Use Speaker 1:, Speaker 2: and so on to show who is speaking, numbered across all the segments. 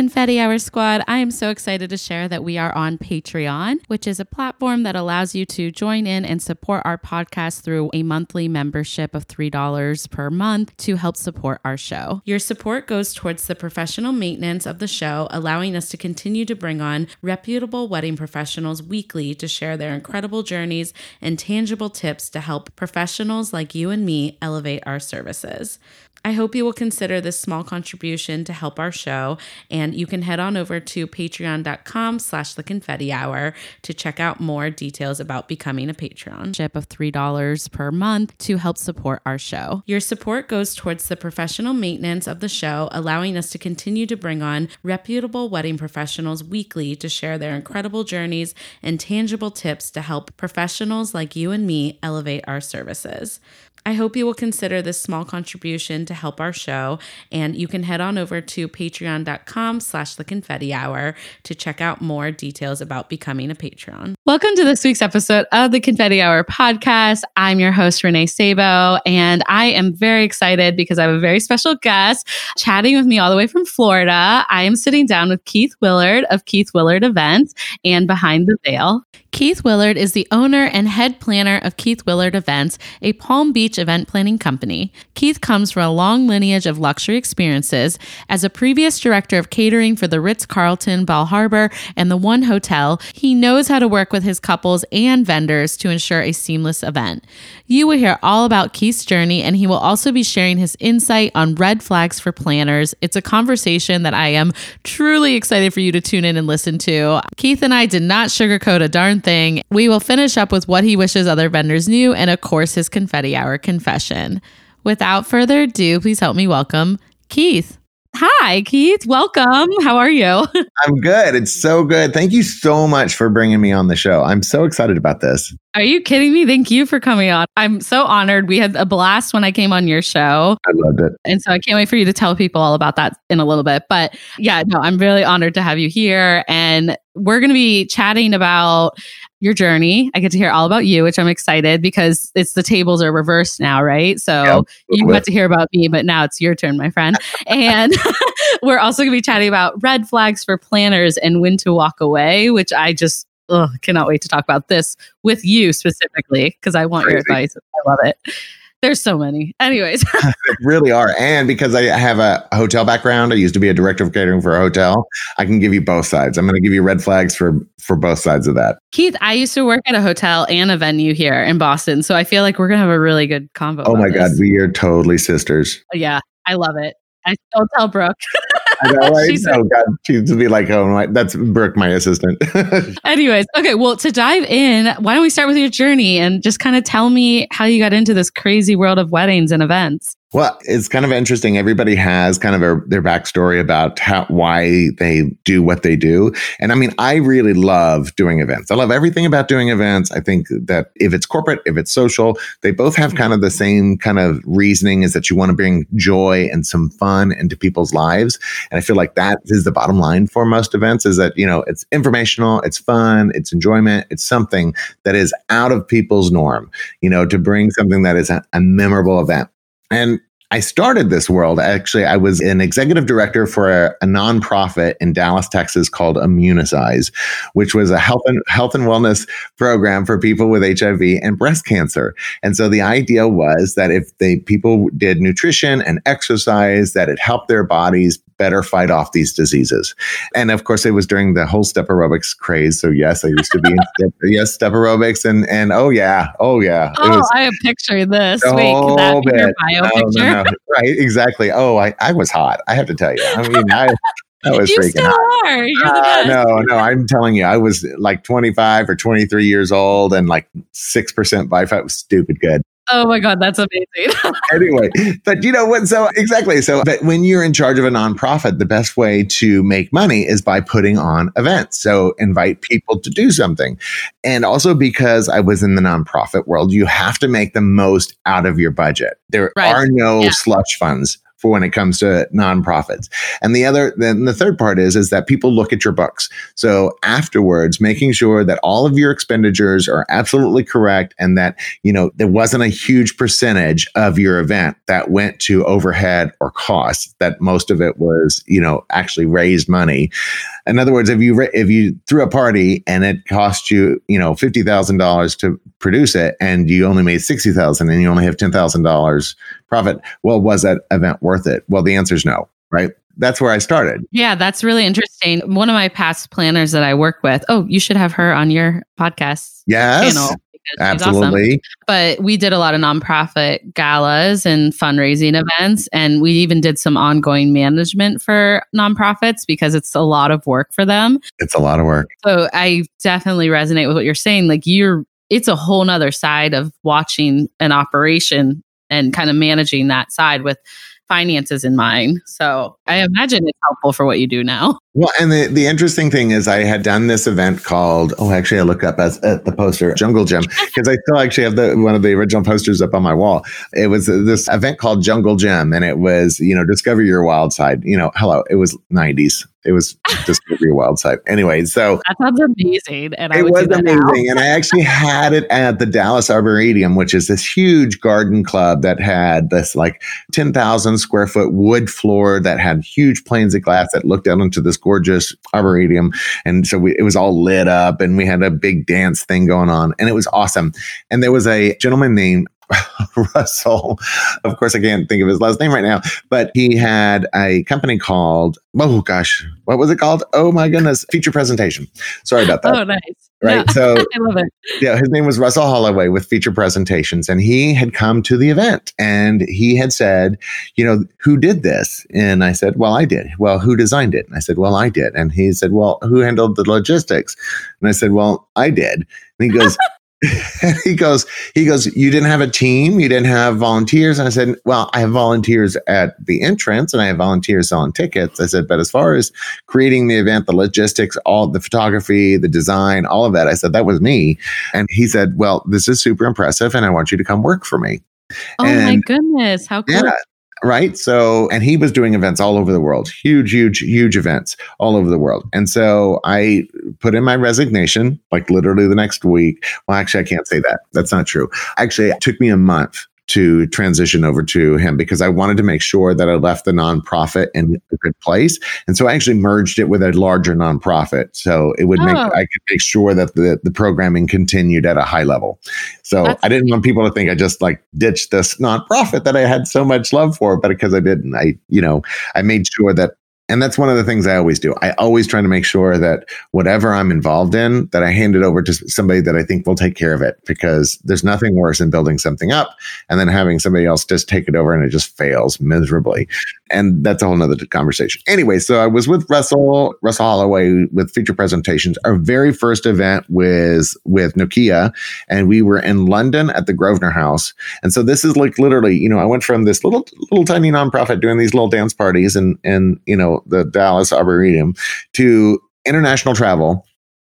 Speaker 1: Confetti Hour Squad, I am so excited to share that we are on Patreon, which is a platform that allows you to join in and support our podcast through a monthly membership of $3 per month to help support our show. Your support goes towards the professional maintenance of the show, allowing us to continue to bring on reputable wedding professionals weekly to share their incredible journeys and tangible tips to help professionals like you and me elevate our services. I hope you will consider this small contribution to help our show, and you can head on over to patreon.com slash the confetti hour to check out more details about becoming a patron. Ship of $3 per month to help support our show. Your support goes towards the professional maintenance of the show, allowing us to continue to bring on reputable wedding professionals weekly to share their incredible journeys and tangible tips to help professionals like you and me elevate our services. I hope you will consider this small contribution to help our show, and you can head on over to patreon.com slash the confetti hour to check out more details about becoming a patron. Welcome to this week's episode of the Confetti Hour podcast. I'm your host, Renee Sabo, and I am very excited because I have a very special guest chatting with me all the way from Florida. I am sitting down with Keith Willard of Keith Willard Events and Behind the Veil. Keith Willard is the owner and head planner of Keith Willard Events, a Palm Beach event planning company. Keith comes from a long lineage of luxury experiences. As a previous director of catering for the Ritz Carlton, Bal Harbour, and the One Hotel, he knows how to work with his couples and vendors to ensure a seamless event. You will hear all about Keith's journey, and he will also be sharing his insight on red flags for planners. It's a conversation that I am truly excited for you to tune in and listen to. Keith and I did not sugarcoat a darn thing. We will finish up with what he wishes other vendors knew, and of course, his confetti hour confession. Without further ado, please help me welcome Keith. Hi, Keith. Welcome. How are you?
Speaker 2: I'm good. It's so good. Thank you so much for bringing me on the show. I'm so excited about this.
Speaker 1: Are you kidding me? Thank you for coming on. I'm so honored. We had a blast when I came on your show.
Speaker 2: I loved it.
Speaker 1: And so I can't wait for you to tell people all about that in a little bit. But yeah, no, I'm really honored to have you here. And we're going to be chatting about your journey. I get to hear all about you, which I'm excited because it's the tables are reversed now, right? So
Speaker 2: Yep.
Speaker 1: you got to hear about me, but now it's your turn, my friend. and we're also going to be chatting about red flags for planners and when to walk away, which I just ugh, cannot wait to talk about this with you specifically because I want your advice. I love it. There's so many. Anyways,
Speaker 2: They really are. And because I have a hotel background, I used to be a director of catering for a hotel. I can give you both sides. I'm going to give you red flags for for both sides of that.
Speaker 1: Keith, I used to work at a hotel and a venue here in Boston. So I feel like we're going to have a really good convo.
Speaker 2: Oh my God, we are totally sisters.
Speaker 1: Yeah, I love it. I still tell Brooke.
Speaker 2: I know, right?
Speaker 1: She's
Speaker 2: God, she'd be like, oh my, that's Brooke, my assistant.
Speaker 1: Anyways, okay, well, to dive in, why don't we start with your journey and just kind of tell me how you got into this crazy world of weddings and events?
Speaker 2: Well, it's kind of interesting. Everybody has kind of a, their backstory about how why they do what they do. And I mean, I really love doing events. I love everything about doing events. I think that if it's corporate, if it's social, they both have kind of the same kind of reasoning is that you want to bring joy and some fun into people's lives. And I feel like that is the bottom line for most events is that, you know, it's informational, it's fun, it's enjoyment, it's something that is out of people's norm, you know, to bring something that is a, a memorable event. And I started this world. Actually, I was an executive director for a, a nonprofit in Dallas, Texas called Immunicize, which was a health and health and wellness program for people with HIV and breast cancer. And so the idea was that if they people did nutrition and exercise, that it helped their bodies better fight off these diseases. And of course, it was during the whole step aerobics craze. So yes, I used to be in step, yes step aerobics, and and oh yeah, oh yeah,
Speaker 1: Oh, I have pictured this.
Speaker 2: a
Speaker 1: Wait, that be your
Speaker 2: bit.
Speaker 1: bio
Speaker 2: No, no,
Speaker 1: picture?
Speaker 2: no. Right, exactly. Oh, I, I was hot. I have to tell you. I mean, I, I was
Speaker 1: you
Speaker 2: freaking
Speaker 1: still
Speaker 2: hot.
Speaker 1: are. You're the
Speaker 2: Uh,
Speaker 1: best.
Speaker 2: no, no, I'm telling you, I was like 25 or 23 years old and like 6% body fat was stupid good.
Speaker 1: Oh my God, that's amazing.
Speaker 2: anyway, but you know what? So exactly. So, but when you're in charge of a nonprofit, the best way to make money is by putting on events. So invite people to do something. And also because I was in the nonprofit world, you have to make the most out of your budget. There right. are no yeah. slush funds for when it comes to nonprofits. And the other, then the third part is, is that people look at your books. So afterwards, making sure that all of your expenditures are absolutely correct and that, you know, there wasn't a huge percentage of your event that went to overhead or costs, that most of it was, you know, actually raised money. In other words, if you, if you threw a party and it cost you, you know, $50,000 to produce it and you only made 60,000 and you only have $10,000 profit, well, was that event worth it? Well, the answer is no, right? That's where I started.
Speaker 1: Yeah, that's really interesting. One of my past planners that I work with, oh, you should have her on your podcast
Speaker 2: yes. channel. Absolutely. Awesome.
Speaker 1: But we did a lot of nonprofit galas and fundraising events. And we even did some ongoing management for nonprofits because it's a lot of work for them.
Speaker 2: It's a lot of work.
Speaker 1: So I definitely resonate with what you're saying. Like you're, it's a whole nother side of watching an operation and kind of managing that side with finances in mind. So I imagine it's helpful for what you do now.
Speaker 2: Well, and the, the interesting thing is, I had done this event called, oh, actually, I look up as, at the poster, Jungle Gym, because I still actually have the one of the original posters up on my wall. It was this event called Jungle Gym, and it was, you know, discover your wild side. You know, hello, it was 90s. It was discover your wild side. Anyway, so
Speaker 1: that sounds amazing. And I
Speaker 2: it was
Speaker 1: amazing.
Speaker 2: and I actually had it at the Dallas Arboretum, which is this huge garden club that had this like 10,000 square foot wood floor that had huge planes of glass that looked out into this gorgeous arboretum. And so we, it was all lit up and we had a big dance thing going on and it was awesome. And there was a gentleman named Russell. Of course, I can't think of his last name right now, but he had a company called, oh gosh, what was it called? Oh my goodness, feature presentation. Sorry about that.
Speaker 1: Oh, nice.
Speaker 2: Right. Yeah. So
Speaker 1: I love it.
Speaker 2: Yeah. His name was Russell Holloway with feature presentations. And he had come to the event and he had said, you know, who did this? And I said, well, I did. Well, who designed it? And I said, well, I did. And he said, well, who handled the logistics? And I said, well, I did. And he goes, he goes, he goes, you didn't have a team, you didn't have volunteers. And I said, well, I have volunteers at the entrance and I have volunteers selling tickets. I said, but as far as creating the event, the logistics, all the photography, the design, all of that, I said, that was me. And he said, well, this is super impressive and I want you to come work for me.
Speaker 1: Oh and my goodness. How cool. Yeah,
Speaker 2: right? So, and he was doing events all over the world, huge, huge, huge events all over the world. And so I put in my resignation like literally the next week. Well, actually, I can't say that. That's not true. Actually, it took me a month to transition over to him because I wanted to make sure that I left the nonprofit in a good place. And so I actually merged it with a larger nonprofit. So it would make, oh. I could make sure that the, the programming continued at a high level. So That's I didn't want people to think I just like ditched this nonprofit that I had so much love for, but because I didn't, I, you know, I made sure that and that's one of the things I always do. I always try to make sure that whatever I'm involved in, that I hand it over to somebody that I think will take care of it because there's nothing worse than building something up and then having somebody else just take it over and it just fails miserably. And that's a whole nother conversation. Anyway, so I was with Russell, Russell Holloway with feature presentations. Our very first event was with Nokia and we were in London at the Grosvenor House. And so this is like literally, you know, I went from this little, little tiny nonprofit doing these little dance parties and, and, you know, the Dallas Arboretum to international travel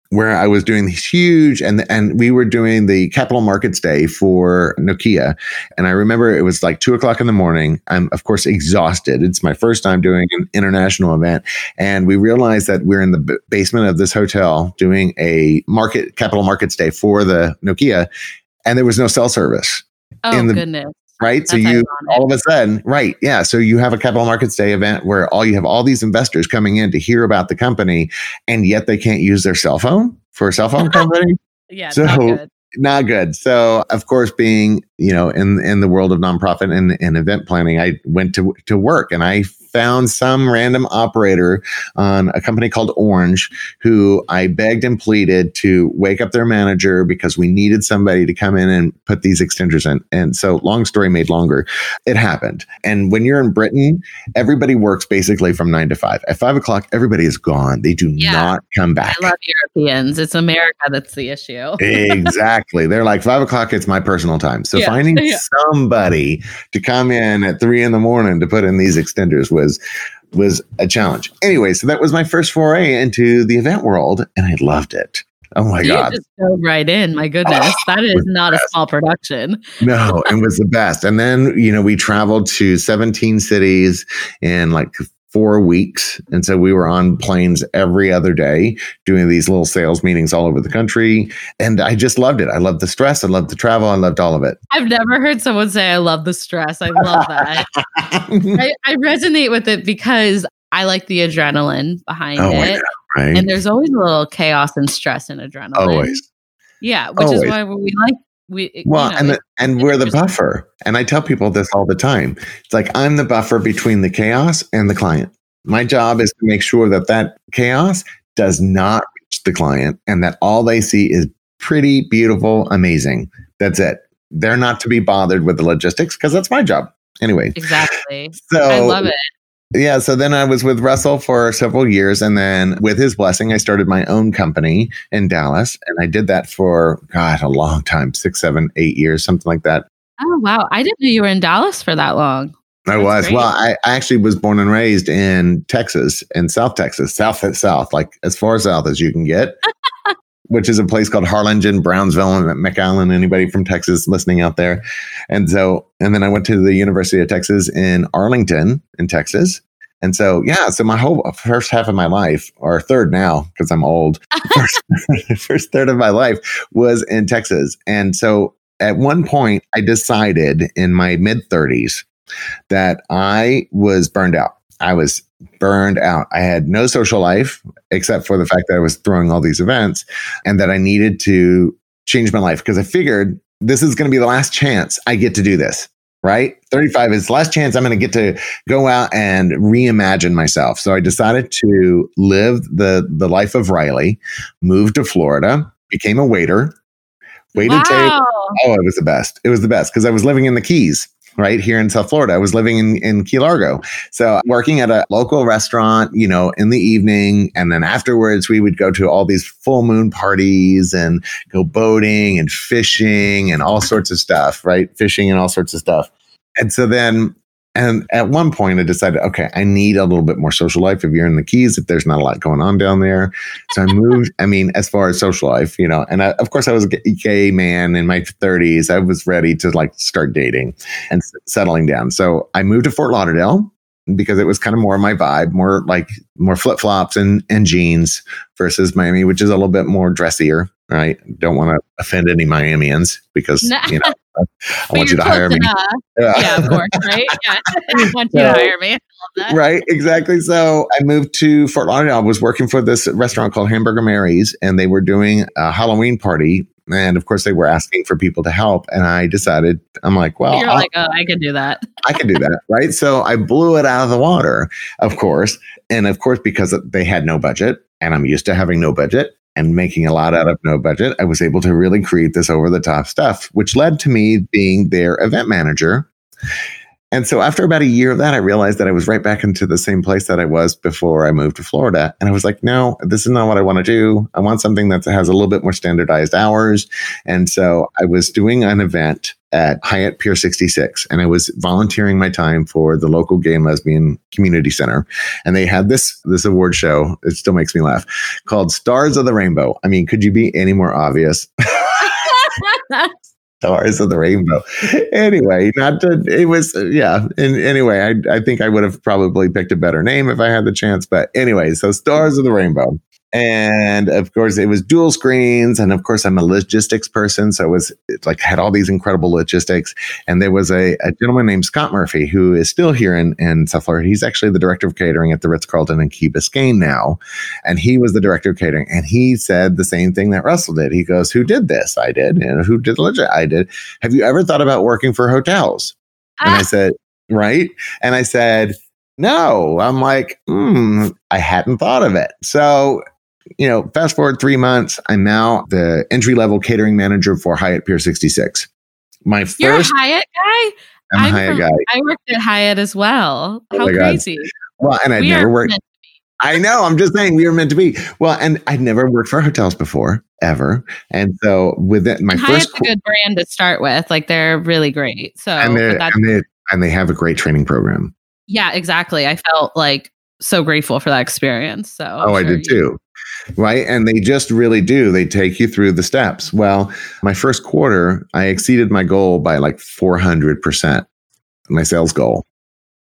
Speaker 2: where I was doing these huge and and we were doing the capital markets day for Nokia. And I remember it was like two o'clock in the morning. I'm of course exhausted. It's my first time doing an international event. And we realized that we're in the b- basement of this hotel doing a market capital markets day for the Nokia. And there was no cell service.
Speaker 1: Oh
Speaker 2: in the,
Speaker 1: goodness
Speaker 2: right? That's so you ironic. all of a sudden, right? Yeah. So you have a capital markets day event where all you have all these investors coming in to hear about the company, and yet they can't use their cell phone for a cell phone company.
Speaker 1: yeah. So not good.
Speaker 2: not good. So of course, being you know in in the world of nonprofit and, and event planning, I went to to work and I found some random operator on a company called Orange who I begged and pleaded to wake up their manager because we needed somebody to come in and put these extenders in. And so, long story made longer, it happened. And when you're in Britain, everybody works basically from nine to five. At five o'clock, everybody is gone. They do yeah. not come back.
Speaker 1: I love Europeans. It's America that's the issue.
Speaker 2: exactly. They're like five o'clock, it's my personal time. So
Speaker 1: Yeah,
Speaker 2: finding
Speaker 1: yeah.
Speaker 2: somebody to come in at three in the morning to put in these extenders was was a challenge. Anyway, so that was my first foray into the event world, and I loved it. Oh my
Speaker 1: you
Speaker 2: god,
Speaker 1: just dove right in. My goodness, ah, that is not a small production.
Speaker 2: no, it was the best. And then you know we traveled to 17 cities in like four weeks, and so we were on planes every other day doing these little sales meetings all over the country, and I just loved it. I loved the stress. I loved the travel. I loved all of it.
Speaker 1: I've never heard someone say, "I love the stress." I love that. I, I resonate with it because I like the adrenaline behind
Speaker 2: oh
Speaker 1: it.
Speaker 2: right?
Speaker 1: And there's always a little chaos and stress and adrenaline.
Speaker 2: Always.
Speaker 1: Yeah, which
Speaker 2: Always.
Speaker 1: is why we like we you
Speaker 2: Well,
Speaker 1: know,
Speaker 2: and the, and we're the buffer. And I tell people this all the time. It's like I'm the buffer between the chaos and the client. My job is to make sure that that chaos does not reach the client and that all they see is pretty, beautiful, amazing. That's it. They're not to be bothered with the logistics because that's my job. Anyway,
Speaker 1: exactly.
Speaker 2: so
Speaker 1: I love it.
Speaker 2: Yeah, so then I was with Russell for several years. And then with his blessing, I started my own company in Dallas. And I did that for, God, a long time six, seven, eight years, something like that.
Speaker 1: Oh wow, I didn't know you were in Dallas for that long.
Speaker 2: I
Speaker 1: That's
Speaker 2: was.
Speaker 1: great.
Speaker 2: Well, I, I actually was born and raised in Texas, in South Texas, South at South, like as far south as you can get, which is a place called Harlingen, Brownsville, and McAllen. Anybody from Texas listening out there? And so, and then I went to the University of Texas in Arlington, in Texas. And so, yeah, so my whole first half of my life, or third now, because I'm old, first, first third of my life was in Texas. And so at one point, I decided in my mid 30s that I was burned out. I was burned out. I had no social life except for the fact that I was throwing all these events and that I needed to change my life because I figured this is going to be the last chance I get to do this. Right? 35 is the last chance I'm going to get to go out and reimagine myself. So I decided to live the the life of Riley, moved to Florida, became a waiter, waited table.
Speaker 1: wow.
Speaker 2: Oh, it was the best. It was the best because I was living in the Keys, right here in South Florida. I was living in, in Key Largo. So working at a local restaurant, you know, in the evening. And then afterwards, we would go to all these full moon parties and go boating and fishing and all sorts of stuff, right? Fishing and all sorts of stuff. And so then, and at one point, I decided, okay, I need a little bit more social life if you're in the Keys, if there's not a lot going on down there. So I moved, I mean, as far as social life, you know, and I, of course, I was a gay- man in my 30s. I was ready to like start dating and s- settling down. So I moved to Fort Lauderdale because it was kind of more my vibe, more like more flip flops and, and jeans versus Miami, which is a little bit more dressier. Right. Don't want to offend any Miamians because, you know, I want you to hire me.
Speaker 1: enough. Yeah, of course, right? Yeah. I want you to hire me. I love that.
Speaker 2: right exactly so i moved to fort lauderdale i was working for this restaurant called hamburger mary's and they were doing a halloween party and of course they were asking for people to help and i decided i'm like well
Speaker 1: You're
Speaker 2: I'll-
Speaker 1: like, oh, I could do that.
Speaker 2: I can do that, right? So I blew it out of the water, of course. And of course, because they had no budget, and I'm used to having no budget and making a lot out of no budget, I was able to really create this over the top stuff, which led to me being their event manager. And so after about a year of that, I realized that I was right back into the same place that I was before I moved to Florida. And I was like, no, this is not what I want to do. I want something that has a little bit more standardized hours. And so I was doing an event at Hyatt Pier 66 and I was volunteering my time for the local gay and lesbian community center. And they had this this award show, it still makes me laugh, called Stars of the Rainbow. I mean, could you be any more obvious? Stars of the Rainbow. Anyway, not to, it was, yeah. And anyway, I, I think I would have probably picked a better name if I had the chance. But anyway, so Stars of the Rainbow. And of course, it was dual screens. And of course, I'm a logistics person. So it was it like had all these incredible logistics. And there was a, a gentleman named Scott Murphy who is still here in, in South Florida. He's actually the director of catering at the Ritz Carlton in Key Biscayne now. And he was the director of catering. And he said the same thing that Russell did. He goes, Who did this? I did. And who did the legit? I did. Have you ever thought about working for hotels? And I
Speaker 1: Ah,
Speaker 2: said, Right. And I said, No. I'm like, hmm, I hadn't thought of it. So, you know, fast forward three months, I'm now the entry level catering manager for Hyatt Pier 66. My
Speaker 1: You're a
Speaker 2: first,
Speaker 1: Hyatt guy?
Speaker 2: I'm a
Speaker 1: I'm
Speaker 2: Hyatt
Speaker 1: from-
Speaker 2: guy.
Speaker 1: I worked at Hyatt as well.
Speaker 2: Oh
Speaker 1: How
Speaker 2: God.
Speaker 1: crazy.
Speaker 2: Well, and I'd
Speaker 1: We
Speaker 2: never worked. I know. I'm just saying we were meant to be. Well, and I'd never worked for hotels before. ever. And so with it, my
Speaker 1: and
Speaker 2: first
Speaker 1: a good brand to start with. Like they're really great. So
Speaker 2: and, and they and they have a great training program.
Speaker 1: yeah, exactly. I felt like so grateful for that experience. So
Speaker 2: Oh, I did
Speaker 1: you-
Speaker 2: too. Right. And they just really do. They take you through the steps. Well, my first quarter, I exceeded my goal by like 400%, my sales goal.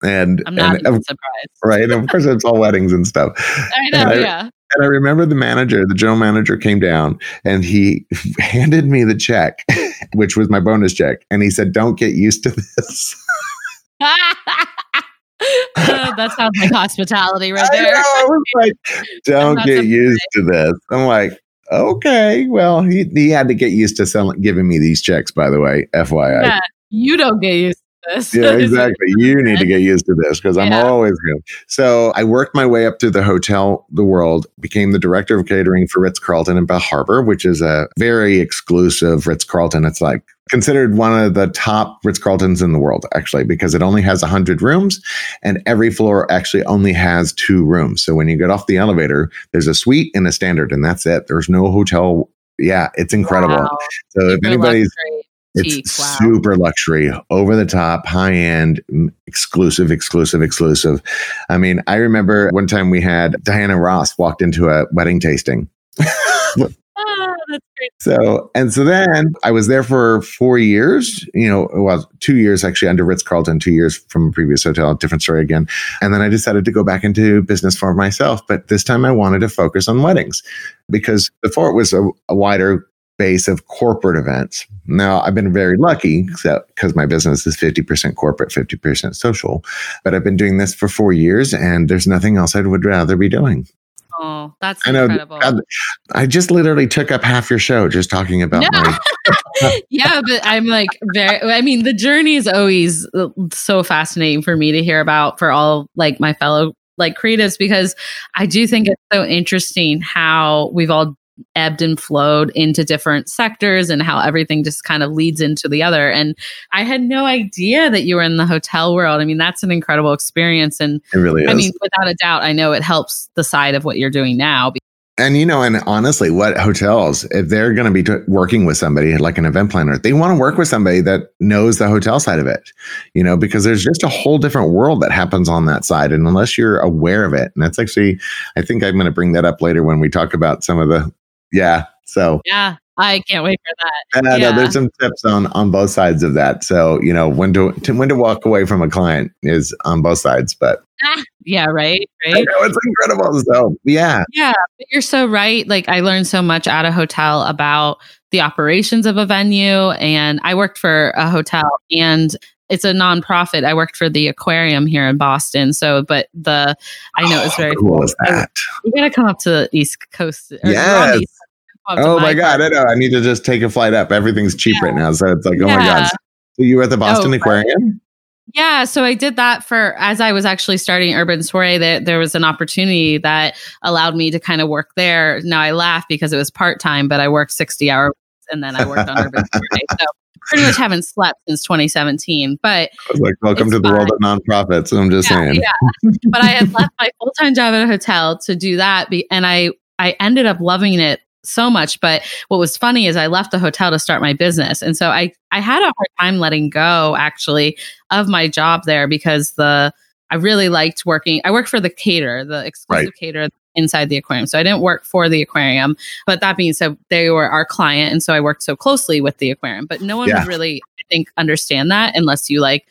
Speaker 2: And,
Speaker 1: I'm not
Speaker 2: and of,
Speaker 1: surprised.
Speaker 2: right. And of course, it's all weddings and stuff.
Speaker 1: I know,
Speaker 2: And I-
Speaker 1: yeah.
Speaker 2: And I remember the manager, the general manager came down and he handed me the check, which was my bonus check. And he said, Don't get used to this.
Speaker 1: Uh, that sounds like hospitality right
Speaker 2: I, know,
Speaker 1: there.
Speaker 2: I was like, Don't get used to this. I'm like, Okay. Well, he, he had to get used to selling, giving me these checks, by the way, FYI.
Speaker 1: Yeah, you don't get used to this.
Speaker 2: Yeah, exactly. You need to get used to this because I'm
Speaker 1: Yeah.
Speaker 2: always good. So I worked my way up to the hotel, the world, became the director of catering for Ritz Carlton in Bal Harbour, which is a very exclusive Ritz Carlton. It's like considered one of the top Ritz Carltons in the world, actually, because it only has 100 rooms and every floor actually only has two rooms. So when you get off the elevator, there's a suite and a standard, and that's it. There's no hotel. Yeah, it's incredible.
Speaker 1: Wow.
Speaker 2: So if anybody's. It's
Speaker 1: wow.
Speaker 2: super luxury, over the top, high end, exclusive, exclusive, exclusive. I mean, I remember one time we had Diana Ross walked into a wedding tasting.
Speaker 1: Ah, that's great.
Speaker 2: So, and so then I was there for four years, you know, well, two years actually under Ritz Carlton, two years from a previous hotel, different story again. And then I decided to go back into business for myself. But this time I wanted to focus on weddings because before it was a, a wider base of corporate events. Now I've been very lucky because my business is 50% corporate, 50% social. But I've been doing this for four years and there's nothing else I would rather be doing.
Speaker 1: Oh, that's
Speaker 2: I know.
Speaker 1: incredible.
Speaker 2: God, I just literally took up half your show just talking about
Speaker 1: No.
Speaker 2: my
Speaker 1: yeah, but I'm like very. I mean, the journey is always uh, so fascinating for me to hear about for all like my fellow like creatives because I do think it's so interesting how we've all ebbed and flowed into different sectors and how everything just kind of leads into the other. And I had no idea that you were in the hotel world. I mean, that's an incredible experience. And
Speaker 2: It really is.
Speaker 1: I mean, without a doubt, I know it helps the side of what you're doing now.
Speaker 2: and you know, and honestly, what hotels, if they're going to be t- working with somebody like an event planner, they want to work with somebody that knows the hotel side of it, you know, because there's just a whole different world that happens on that side. And unless you're aware of it, and that's actually, I think I'm going to bring that up later when we talk about some of the, yeah. So,
Speaker 1: Yeah, I can't wait for that.
Speaker 2: and I know there's some tips on on both sides of that. So, you know, when to, to when to walk away from a client is on both sides, but ah,
Speaker 1: Yeah, right,
Speaker 2: I
Speaker 1: right.
Speaker 2: know it's incredible. So, yeah,
Speaker 1: Yeah, but you're so right. Like I learned so much at a hotel about the operations of a venue and I worked for a hotel and it's a nonprofit. I worked for the aquarium here in Boston. So, but the I know it's
Speaker 2: oh,
Speaker 1: very
Speaker 2: cool. Is that?
Speaker 1: You gotta come up to the East Coast. or you're on the
Speaker 2: Yes.
Speaker 1: East Coast, come up to
Speaker 2: Oh my god, I know. I need to just take a flight up. Everything's cheap right now, so it's like, oh my god. So you were at the Boston
Speaker 1: Oh,
Speaker 2: Aquarium?
Speaker 1: Yeah, so I did that for as I was actually starting Urban Soiree. There, there was an opportunity that allowed me to kind of work there. Now I laugh because it was part time, but I worked sixty hours and then I worked on Urban Soiree. So pretty much haven't slept since 2017. But
Speaker 2: I was like, welcome to the world of nonprofits. I'm just
Speaker 1: yeah,
Speaker 2: saying.
Speaker 1: yeah. but I had left my full time job at a hotel to do that, be, and I I ended up loving it so much. But what was funny is I left the hotel to start my business, and so I I had a hard time letting go actually of my job there because the I really liked working. I worked for the caterer, the exclusive
Speaker 2: Right.
Speaker 1: caterer inside the aquarium. So I didn't work for the aquarium, but that being said, they were our client, and so I worked so closely with the aquarium. But no one
Speaker 2: Yeah.
Speaker 1: would really, I think, understand that unless you like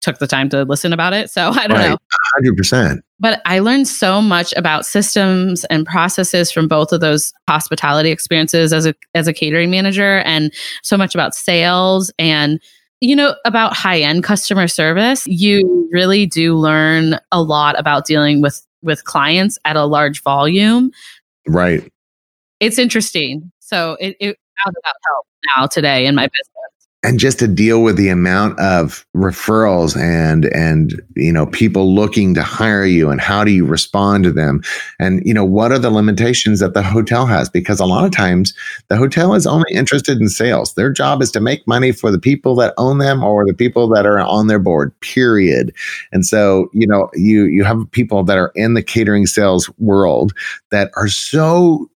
Speaker 1: took the time to listen about it. So I don't
Speaker 2: Right.
Speaker 1: know.
Speaker 2: 100%.
Speaker 1: But I learned so much about systems and processes from both of those hospitality experiences as a as a catering manager and so much about sales and you know about high-end customer service. You really do learn a lot about dealing with with clients at a large volume.
Speaker 2: Right.
Speaker 1: It's interesting. So it, it that help now today in my business?
Speaker 2: And just to deal with the amount of referrals and and you know people looking to hire you and how do you respond to them? And you know what are the limitations that the hotel has? Because a lot of times the hotel is only interested in sales. Their job is to make money for the people that own them or the people that are on their board period. And so you know you you have people that are in the catering sales world that are so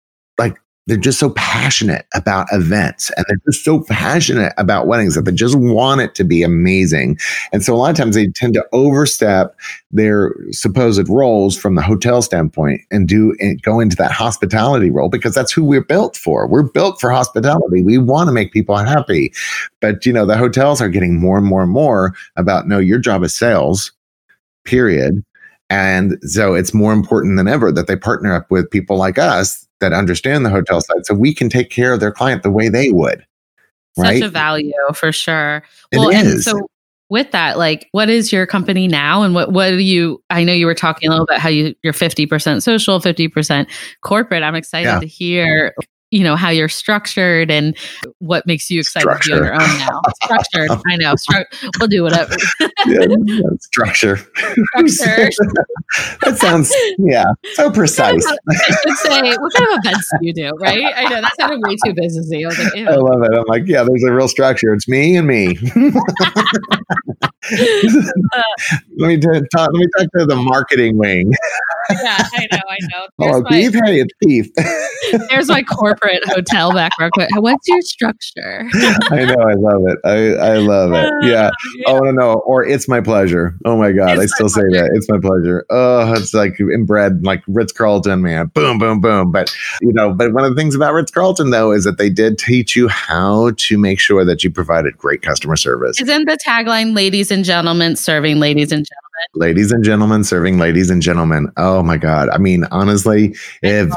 Speaker 2: they're just so passionate about events and they're just so passionate about weddings that they just want it to be amazing. And so a lot of times they tend to overstep their supposed roles from the hotel standpoint and do and go into that hospitality role because that's who we're built for. We're built for hospitality. We want to make people happy. But you know, the hotels are getting more and more and more about no, your job is sales, period. And so it's more important than ever that they partner up with people like us that understand the hotel side so we can take care of their client the way they would. Right?
Speaker 1: Such a value for sure. It well, is. and so with that, like what is your company now and what what do you I know you were talking a little bit how you you're 50% social, 50% corporate. I'm excited yeah. to hear you know how you're structured and what makes you excited structure. to be on your own now. structured, I know. Stru- we'll do whatever.
Speaker 2: yeah, structure. Structure. that sounds yeah, so precise.
Speaker 1: I should say, what kind of events do you do? Right? I know that sounded way too businessy. I like.
Speaker 2: I love it. I'm like, yeah, there's a real structure. It's me and me. let me talk. Let me talk to the marketing wing.
Speaker 1: yeah, I know. I know. Oh, there's
Speaker 2: oh, my, beef. Hey, it's beef.
Speaker 1: there's my corporate hotel background. What's your structure?
Speaker 2: I know. I love it. I, I love it. Oh, yeah. yeah. Oh no, no. Or it's my pleasure. Oh my god, it's I still say that. It's my pleasure. Oh, it's like inbred, like Ritz Carlton, man. Boom, boom, boom. But you know, but one of the things about Ritz Carlton though is that they did teach you how to make sure that you provided great customer service.
Speaker 1: Isn't the tagline "Ladies and gentlemen serving ladies and gentlemen"?
Speaker 2: Ladies and gentlemen serving ladies and gentlemen. Oh my God. I mean, honestly, if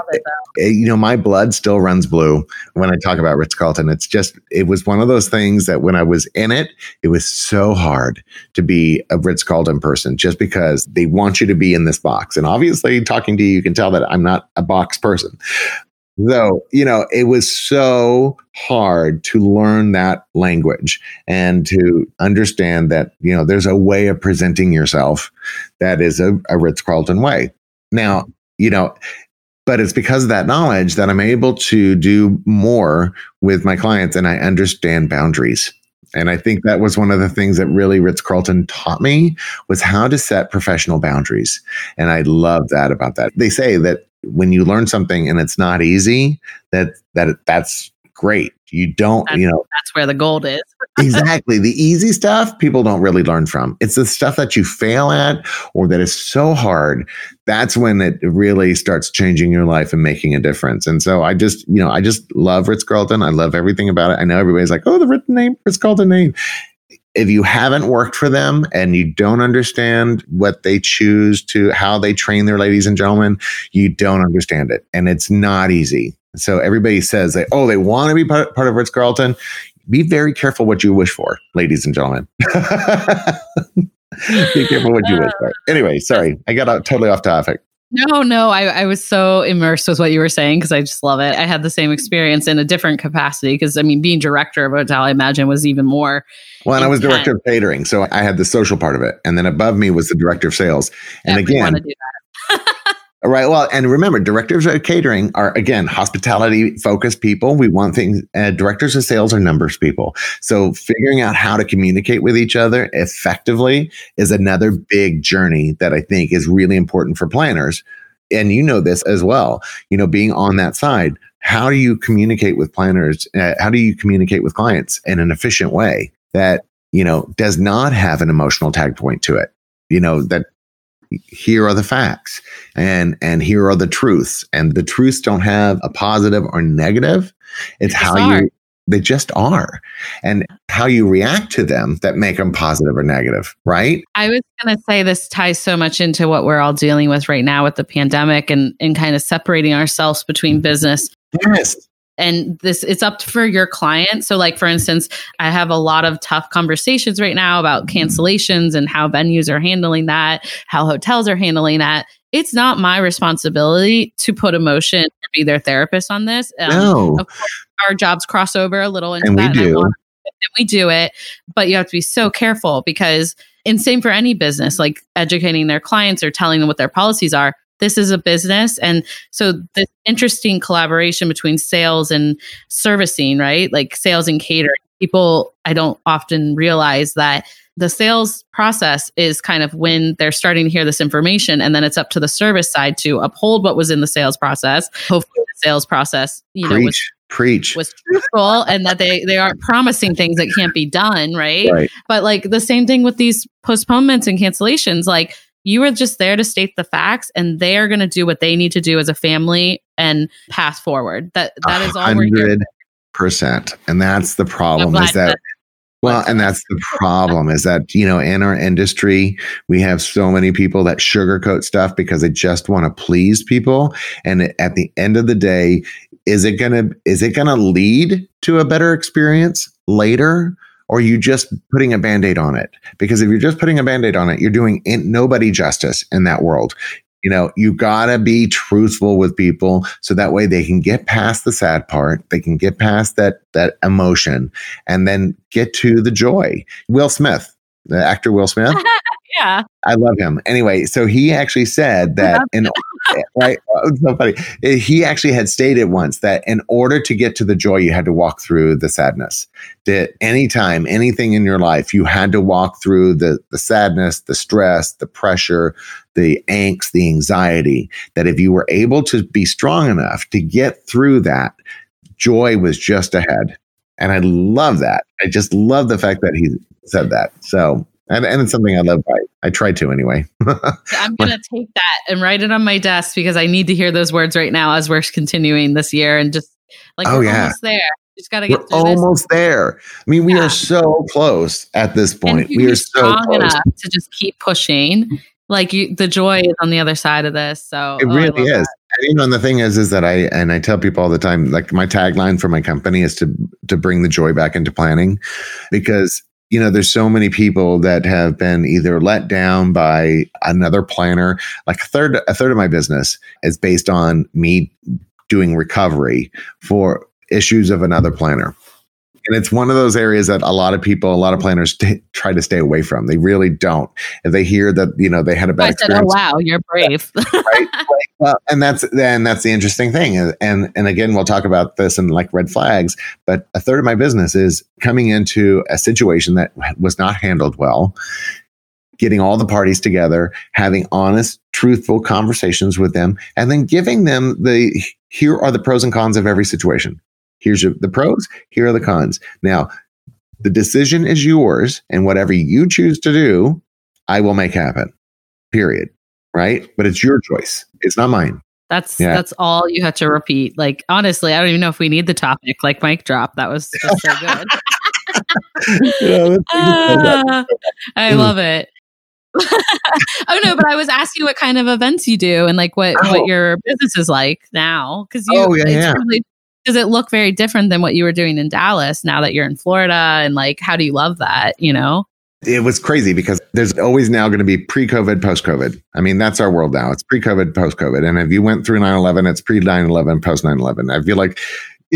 Speaker 2: eh, you know, my blood still runs blue when I talk about Ritz Carlton. It's just, it was one of those things that when I was in it, it was so hard to be a Ritz Carlton person just because they want you to be in this box. And obviously, talking to you, you can tell that I'm not a box person. Though, you know, it was so hard to learn that language and to understand that, you know, there's a way of presenting yourself that is a, a Ritz Carlton way. Now, you know, but it's because of that knowledge that I'm able to do more with my clients and I understand boundaries. And I think that was one of the things that really Ritz Carlton taught me was how to set professional boundaries. And I love that about that. They say that when you learn something and it's not easy, that that that's great. You don't,
Speaker 1: that's,
Speaker 2: you know,
Speaker 1: that's where the gold is.
Speaker 2: exactly. The easy stuff people don't really learn from. It's the stuff that you fail at or that is so hard. That's when it really starts changing your life and making a difference. And so I just, you know, I just love Ritz Carlton. I love everything about it. I know everybody's like, oh, the written name, Ritz Carlton name if you haven't worked for them and you don't understand what they choose to how they train their ladies and gentlemen you don't understand it. And it's not easy. So everybody says that oh they want to be part, part of ritz carlton. Be very careful what you wish for ladies and gentlemen. Be careful what you wish for. Anyway sorry i got out totally off topic
Speaker 1: no, no, I, I was so immersed with what you were saying because I just love it. I had the same experience in a different capacity because I mean, being director of a hotel, I imagine was even more.
Speaker 2: Well, and I was director of catering, so I had the social part of it, and then above me was the director of sales. And again, Right. Well, and remember, directors of catering are again hospitality focused people. We want things. Uh, directors of sales are numbers people. So figuring out how to communicate with each other effectively is another big journey that I think is really important for planners. And you know this as well. You know, being on that side, how do you communicate with planners? Uh, how do you communicate with clients in an efficient way that you know does not have an emotional tag point to it? You know that here are the facts and and here are the truths. And the truths don't have a positive or negative. It's how are. you they just are. And how you react to them that make them positive or negative right?
Speaker 1: I was going to say this ties so much into what we're all dealing with right now with the pandemic and and kind of separating ourselves between mm-hmm. business
Speaker 2: yes
Speaker 1: and this it's up for your client so like for instance i have a lot of tough conversations right now about cancellations and how venues are handling that how hotels are handling that it's not my responsibility to put emotion and be their therapist on this
Speaker 2: um, no.
Speaker 1: our jobs cross over a little into
Speaker 2: and
Speaker 1: that
Speaker 2: we do.
Speaker 1: and we do it but you have to be so careful because and same for any business like educating their clients or telling them what their policies are this is a business. And so this interesting collaboration between sales and servicing right? Like sales and catering. People I don't often realize that the sales process is kind of when they're starting to hear this information and then it's up to the service side to uphold what was in the sales process. Hopefully the sales process you know was,
Speaker 2: preach
Speaker 1: was truthful and that they they aren't promising things that can't be done right?
Speaker 2: right.
Speaker 1: But like the same thing with these postponements and cancellations. Like you are just there to state the facts and they are going to do what they need to do as a family and pass forward that that is all we're here
Speaker 2: 100% and that's the problem is
Speaker 1: glad
Speaker 2: that well, and that's the problem is that, you know, in our industry, we have so many people that sugarcoat stuff because they just want to please people. And at the end of the day, is it going to, is it going to lead to a better experience later? Or are you just putting a band aid on it? Because if you're just putting a band aid on it, you're doing nobody justice in that world. You know you gotta be truthful with people so that way they can get past the sad part they can get past that that emotion and then get to the joy. Will smith the actor will smith.
Speaker 1: Yeah.
Speaker 2: I love him. Anyway so he actually said that in right? It's so funny. Eh, he actually had stated once that in order to get to the joy you had to walk through the sadness. That anytime anything in your life you had to walk through the the sadness the stress the pressure the angst the anxiety that if you were able to be strong enough to get through that joy was just ahead. And i love that. I just love the fact that he said that. So and, and it's something I love. I, I try to anyway.
Speaker 1: I'm going to take that and write it on my desk because I need to hear those words right now as we're continuing this year and just like,
Speaker 2: oh,
Speaker 1: we're
Speaker 2: yeah.
Speaker 1: almost there. Just got to get
Speaker 2: We're almost there. I mean, we
Speaker 1: Yeah.
Speaker 2: are so close at this point. We are so
Speaker 1: strong
Speaker 2: close.
Speaker 1: enough to just keep pushing. Like you, the joy is on the other side of this. So
Speaker 2: It
Speaker 1: oh,
Speaker 2: really is.
Speaker 1: that.
Speaker 2: And, you know, and the thing is, is that I and I tell people all the time, like my tagline for my company is to to bring the joy back into planning, because you know there's so many people that have been either let down by another planner. Like a third a third of my business is based on me doing recovery for issues of another planner. And it's one of those areas that a lot of people, a lot of planners t- try to stay away from. They really don't. If they hear that, you know, they had a bad
Speaker 1: I said, oh,
Speaker 2: experience
Speaker 1: wow, you're brave.
Speaker 2: right? right. Well, and that's then that's the interesting thing, and and and again, we'll talk about this in like red flags. But a third of my business is coming into a situation that was not handled well, getting all the parties together, having honest, truthful conversations with them, and then giving them the here are the pros and cons of every situation. Here's your, the pros. Here are the cons. Now, the decision is yours, and whatever you choose to do, I will make happen. Period right? But it's your choice. It's not mine.
Speaker 1: That's
Speaker 2: Yeah.
Speaker 1: that's all you have to repeat. Like honestly, I don't even know if we need the topic. Like mic drop. That was so good. Ah, I
Speaker 2: Mm.
Speaker 1: love it. oh no, but I was asking what kind of events you do and like what
Speaker 2: Oh.
Speaker 1: what your business is like now because you
Speaker 2: Oh, yeah,
Speaker 1: it's
Speaker 2: yeah.
Speaker 1: really does it look very different than what you were doing in Dallas now that you're in Florida and like how do you love that you know
Speaker 2: it was crazy because there's always now going to be pre-COVID, post-COVID. I mean, that's our world now. It's pre-COVID, post-COVID. And if you went through 9/11, it's pre-9/11, post-9/11. I feel like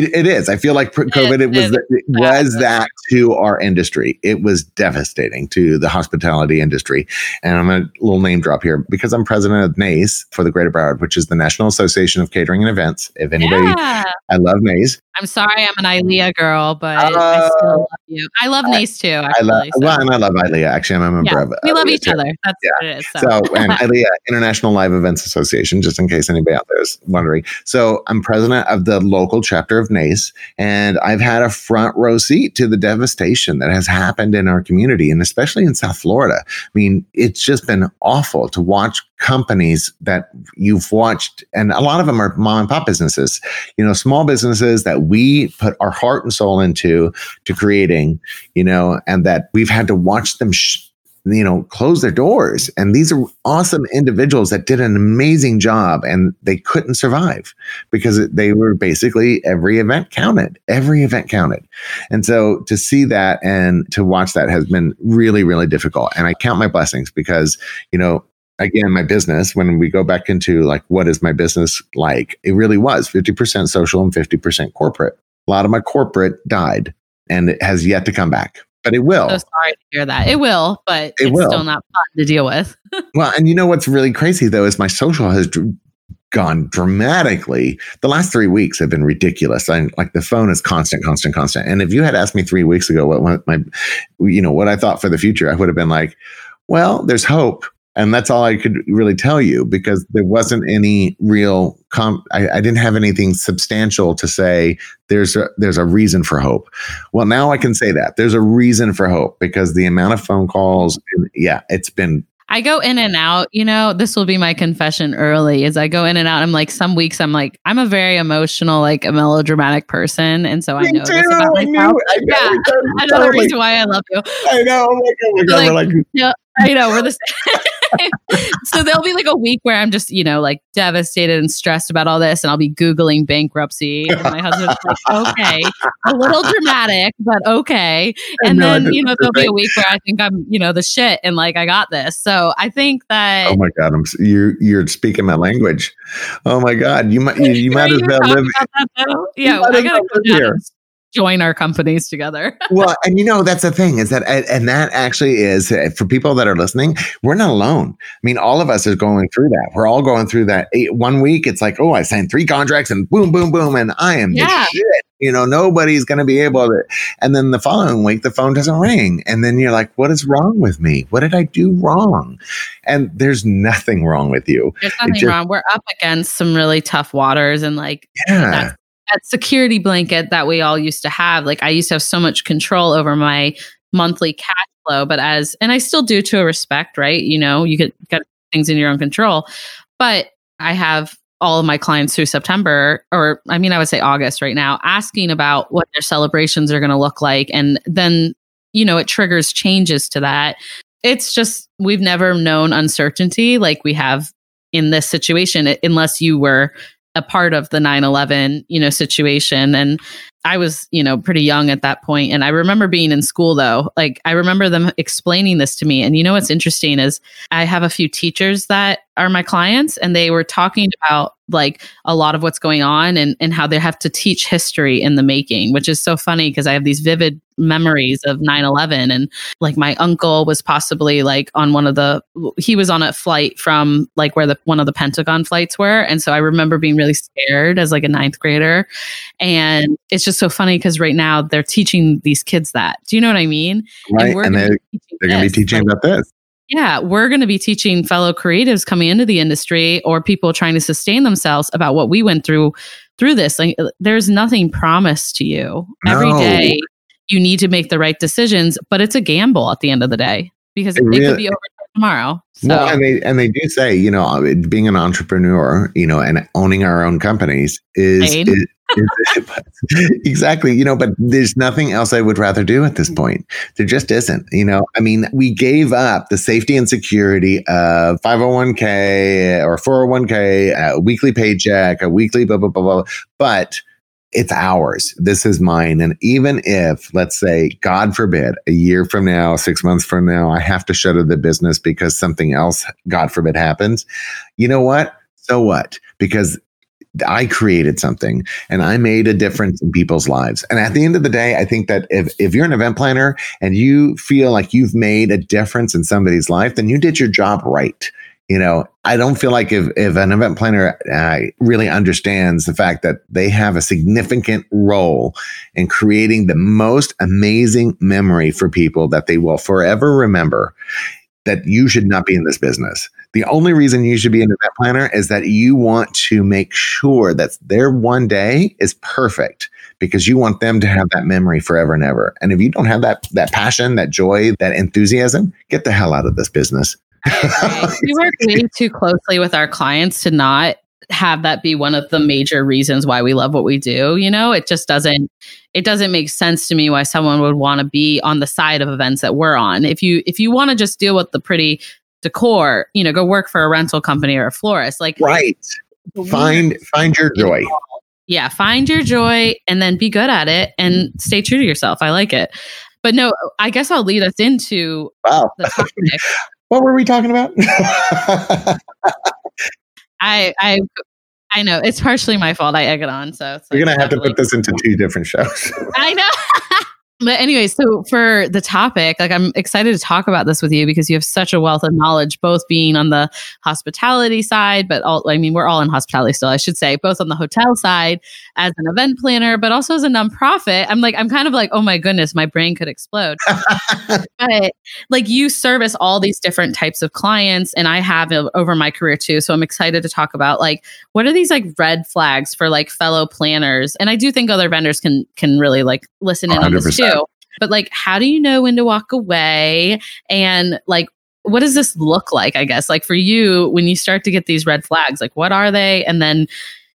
Speaker 2: it, it is. I feel like pre-COVID, it was
Speaker 1: It-
Speaker 2: it was that to our industry. It was devastating to the hospitality industry. And I'm a little name drop here because I'm president of NACE for the Greater Broward, which is the National Association of Catering and Events. If anybody,
Speaker 1: yeah
Speaker 2: I love NACE.
Speaker 1: I'm sorry I'm an ILEA girl but I
Speaker 2: Oh.
Speaker 1: still love you I love NACE too
Speaker 2: I love
Speaker 1: so.
Speaker 2: well, and I love ILEA. Actually, I'm a member
Speaker 1: Yeah,
Speaker 2: of uh,
Speaker 1: we love each
Speaker 2: too.
Speaker 1: other that's
Speaker 2: Yeah.
Speaker 1: what it is so,
Speaker 2: So, and ILEA, International Live Events Association, just in case anybody out there is wondering. So, I'm president of the local chapter of NACE, and I've had a front row seat to the devastation that has happened in our community, and especially in South Florida. I mean, it's just been awful to watch companies that you've watched, and a lot of them are mom and pop businesses, you know, small businesses that we put our heart and soul into to creating, you know, and that we've had to watch them. Sh- you know, close their doors. And these are awesome individuals that did an amazing job and they couldn't survive because they were basically every event counted. Every event counted. And so to see that and to watch that has been really, really difficult. And I count my blessings because, you know, again, my business, when we go back into like, what is my business like? It really was 50% social and 50% corporate. A lot of my corporate died and it has yet to come back, but it will.
Speaker 1: so sorry to hear that it will but
Speaker 2: It
Speaker 1: it's
Speaker 2: will.
Speaker 1: still not fun to deal with
Speaker 2: Well, and you know what's really crazy though is my social has gone dramatically. The last three weeks have been ridiculous. I like the phone is constant, constant, constant. And if you had asked me three weeks ago what, what my, you know, what I thought for the future, I would have been like, well, there's hope. And that's all I could really tell you because there wasn't any real com- I, I, didn't have anything substantial to say there's a there's a reason for hope. Well, now I can say that. There's a reason for hope because the amount of phone calls and yeah, it's been
Speaker 1: I go in and out, you know, this will be my confession early is I go in and out. I'm like, some weeks I'm like, I'm a very emotional, like a melodramatic person. And so Me I know too. this about myself. I knew, I know, yeah. Another totally. reason why I love you.
Speaker 2: I know. I'm like, oh my God. Like, we're like,
Speaker 1: yeah, I know. We're the same. so there'll be like a week where I'm just, you know, like devastated and stressed about all this, and I'll be Googling bankruptcy. And my husband's like, okay, a little dramatic, but okay. And then, you know, there'll be a week where I think I'm, you know, the shit and like I got this. So I think that
Speaker 2: Oh my God, I'm you're you're speaking my language. Oh my God. You might you, you might as well live.
Speaker 1: Yeah, I gotta come here join our companies together.
Speaker 2: well, and you know that's the thing is that and that actually is eh, for people that are listening, we're not alone. I mean, all of us are going through that. We're all going through that. One week it's like, oh, I signed three contracts and boom, boom, boom, and I am yeah. shit. You know, nobody's going to be able to. And then the following week, the phone doesn't ring, and then you're like, what is wrong with me? What did I do wrong? And there's nothing wrong with you.
Speaker 1: There's nothing just, wrong. We're up against some really tough waters, and like,
Speaker 2: yeah
Speaker 1: that security blanket that we all used to have. Like I used to have so much control over my monthly cash flow, but as and I still do to a respect, right? You know, you get got things in your own control. But I have all of my clients through September, or I mean, I would say August right now, asking about what their celebrations are going to look like. And then, you know, it triggers changes to that. It's just, we've never known uncertainty like we have in this situation, unless you were a part of the 9-11 you know situation. And i was you know pretty young at that point and i remember being in school though. Like i remember them explaining this to me and you know what's interesting is i have a few teachers that are my clients and they were talking about like a lot of what's going on and, and how they have to teach history in the making, which is so funny because I have these vivid memories of 9-11 and like my uncle was possibly like on one of the he was on a flight from like where the one of the pentagon flights were and so i remember being really scared as like a ninth grader and it's just so funny because right now they're teaching these kids that do you know what i mean
Speaker 2: right and, and they're, they're going to be teaching about this
Speaker 1: yeah, we're going to be teaching fellow creatives coming into the industry or people trying to sustain themselves about what we went through through this. Like uh, there's nothing promised to you. No. Every day you need to make the right decisions, but it's a gamble at the end of the day because it, it, really, could be over tomorrow. So.
Speaker 2: Well, and they and they do say, you know, uh, being an entrepreneur, you know, and owning our own companies is, is exactly. You know, but there's nothing else I would rather do at this mm. point. There just isn't. You know, I mean, we gave up the safety and security of 501k or 401k, a weekly paycheck, a weekly blah, blah, blah, blah. But it's ours. This is mine. And even if, let's say, God forbid, a year from now, six months from now, I have to shutter the business because something else, God forbid, happens, you know what? So what? Because I created something and I made a difference in people's lives. And at the end of the day, I think that if, if you're an event planner and you feel like you've made a difference in somebody's life, then you did your job right. You know, I don't feel like if, if an event planner uh, really understands the fact that they have a significant role in creating the most amazing memory for people that they will forever remember, that you should not be in this business. The only reason you should be an event planner is that you want to make sure that their one day is perfect because you want them to have that memory forever and ever. And if you don't have that that passion, that joy, that enthusiasm, get the hell out of this business.
Speaker 1: we work way too closely with our clients to not have that be one of the major reasons why we love what we do you know? It just doesn't it doesn't make sense to me why someone would want to be on the side of events that we're on. If you if you want to just deal with the pretty decor you know go work for a rental company or a florist like
Speaker 2: right. find find your joy.
Speaker 1: yeah find your joy and then be good at it and stay true to yourself. I like it. But no i guess i'll lead us into
Speaker 2: wow. the topic. What were we talking about
Speaker 1: I I I know it's partially my fault. I egg it on, so
Speaker 2: we're like, gonna have to put this into two different shows.
Speaker 1: I know. But anyway, so for the topic, like I'm excited to talk about this with you because you have such a wealth of knowledge, both being on the hospitality side, but all, I mean, we're all in hospitality still, I should say, both on the hotel side as an event planner, but also as a nonprofit. I'm like, I'm kind of like, oh my goodness, my brain could explode. but like you service all these different types of clients, and I have over my career too. So I'm excited to talk about like what are these like red flags for like fellow planners, and I do think other vendors can can really like listen in 100%. on this too but like, how do you know when to walk away? And like, what does this look like? I guess, like for you, when you start to get these red flags, like, what are they? And then,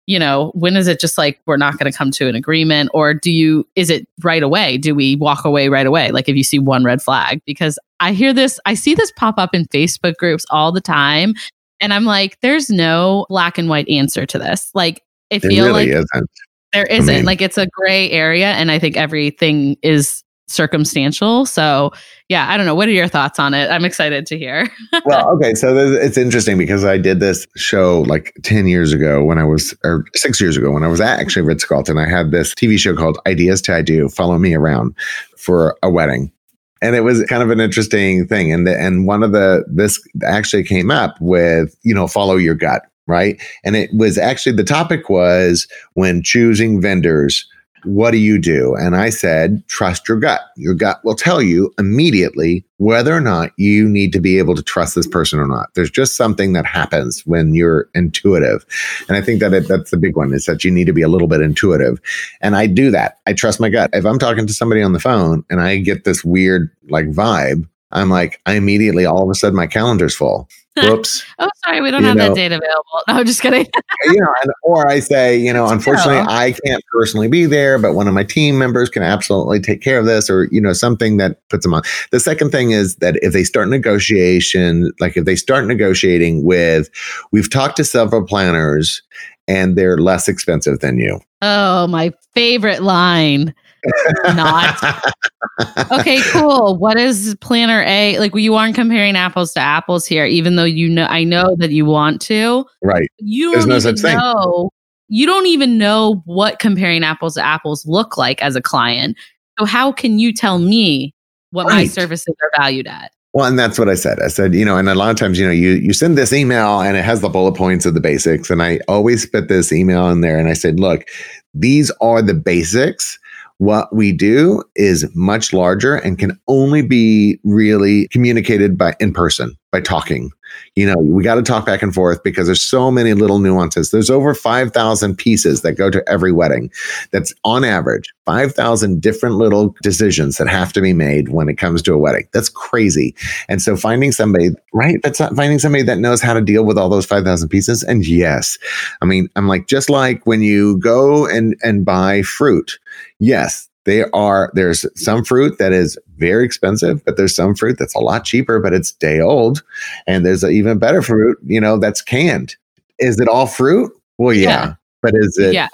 Speaker 1: you know, when is it just like we're not going to come to an agreement? Or do you, is it right away? Do we walk away right away? Like, if you see one red flag? Because I hear this, I see this pop up in Facebook groups all the time. And I'm like, there's no black and white answer to this. Like, it feels really like isn't. there isn't. I mean, like, it's a gray area. And I think everything is circumstantial. So, yeah, I don't know. What are your thoughts on it? I'm excited to hear.
Speaker 2: well, okay. So it's interesting because I did this show like 10 years ago when I was, or six years ago when I was at actually Ritz Carlton. I had this TV show called Ideas to I Do, Follow Me Around for a wedding. And it was kind of an interesting thing. And the, and one of the, this actually came up with, you know, follow your gut, right? And it was actually, the topic was when choosing vendors, what do you do? And I said, trust your gut. Your gut will tell you immediately whether or not you need to be able to trust this person or not. There's just something that happens when you're intuitive. And I think that it, that's the big one is that you need to be a little bit intuitive. And I do that. I trust my gut. If I'm talking to somebody on the phone and I get this weird like vibe, I'm like, I immediately all of a sudden my calendar's full. Whoops.
Speaker 1: oh, sorry, we don't you have know, that data available. No, I'm just kidding.
Speaker 2: you know, and, or I say, you know, unfortunately, I can't personally be there, but one of my team members can absolutely take care of this, or you know, something that puts them on. The second thing is that if they start negotiation, like if they start negotiating with, we've talked to several planners, and they're less expensive than you.
Speaker 1: Oh, my favorite line not. okay, cool. What is planner A? Like you aren't comparing apples to apples here, even though you know I know that you want to.
Speaker 2: Right.
Speaker 1: You don't There's even no know. You don't even know what comparing apples to apples look like as a client. So how can you tell me what right. my services are valued at?
Speaker 2: Well, and that's what I said. I said, you know, and a lot of times, you know, you you send this email and it has the bullet points of the basics, and I always put this email in there, and I said, look, these are the basics what we do is much larger and can only be really communicated by in person by talking. You know, we got to talk back and forth because there's so many little nuances. There's over 5,000 pieces that go to every wedding. That's on average 5,000 different little decisions that have to be made when it comes to a wedding. That's crazy. And so finding somebody, right? That's not finding somebody that knows how to deal with all those 5,000 pieces. And yes, I mean, I'm like, just like when you go and, and buy fruit, yes, they are there's some fruit that is very expensive but there's some fruit that's a lot cheaper but it's day old. And there's an even better fruit you know that's canned. Is it all fruit? Well yeah, yeah. but is it yeah.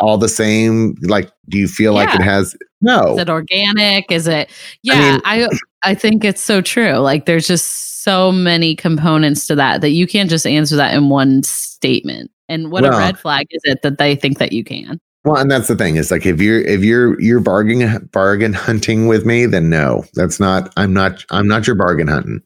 Speaker 2: all the same? Like do you feel yeah. like it has no.
Speaker 1: Is it organic? Is it yeah I, mean, I i think it's so true. Like there's just so many components to that that you can't just answer that in one statement. And what well, a red flag is it that they think that you can
Speaker 2: well, and that's the thing is like if you're if you're you're bargain bargain hunting with me, then no, that's not. I'm not. I'm not your bargain hunting.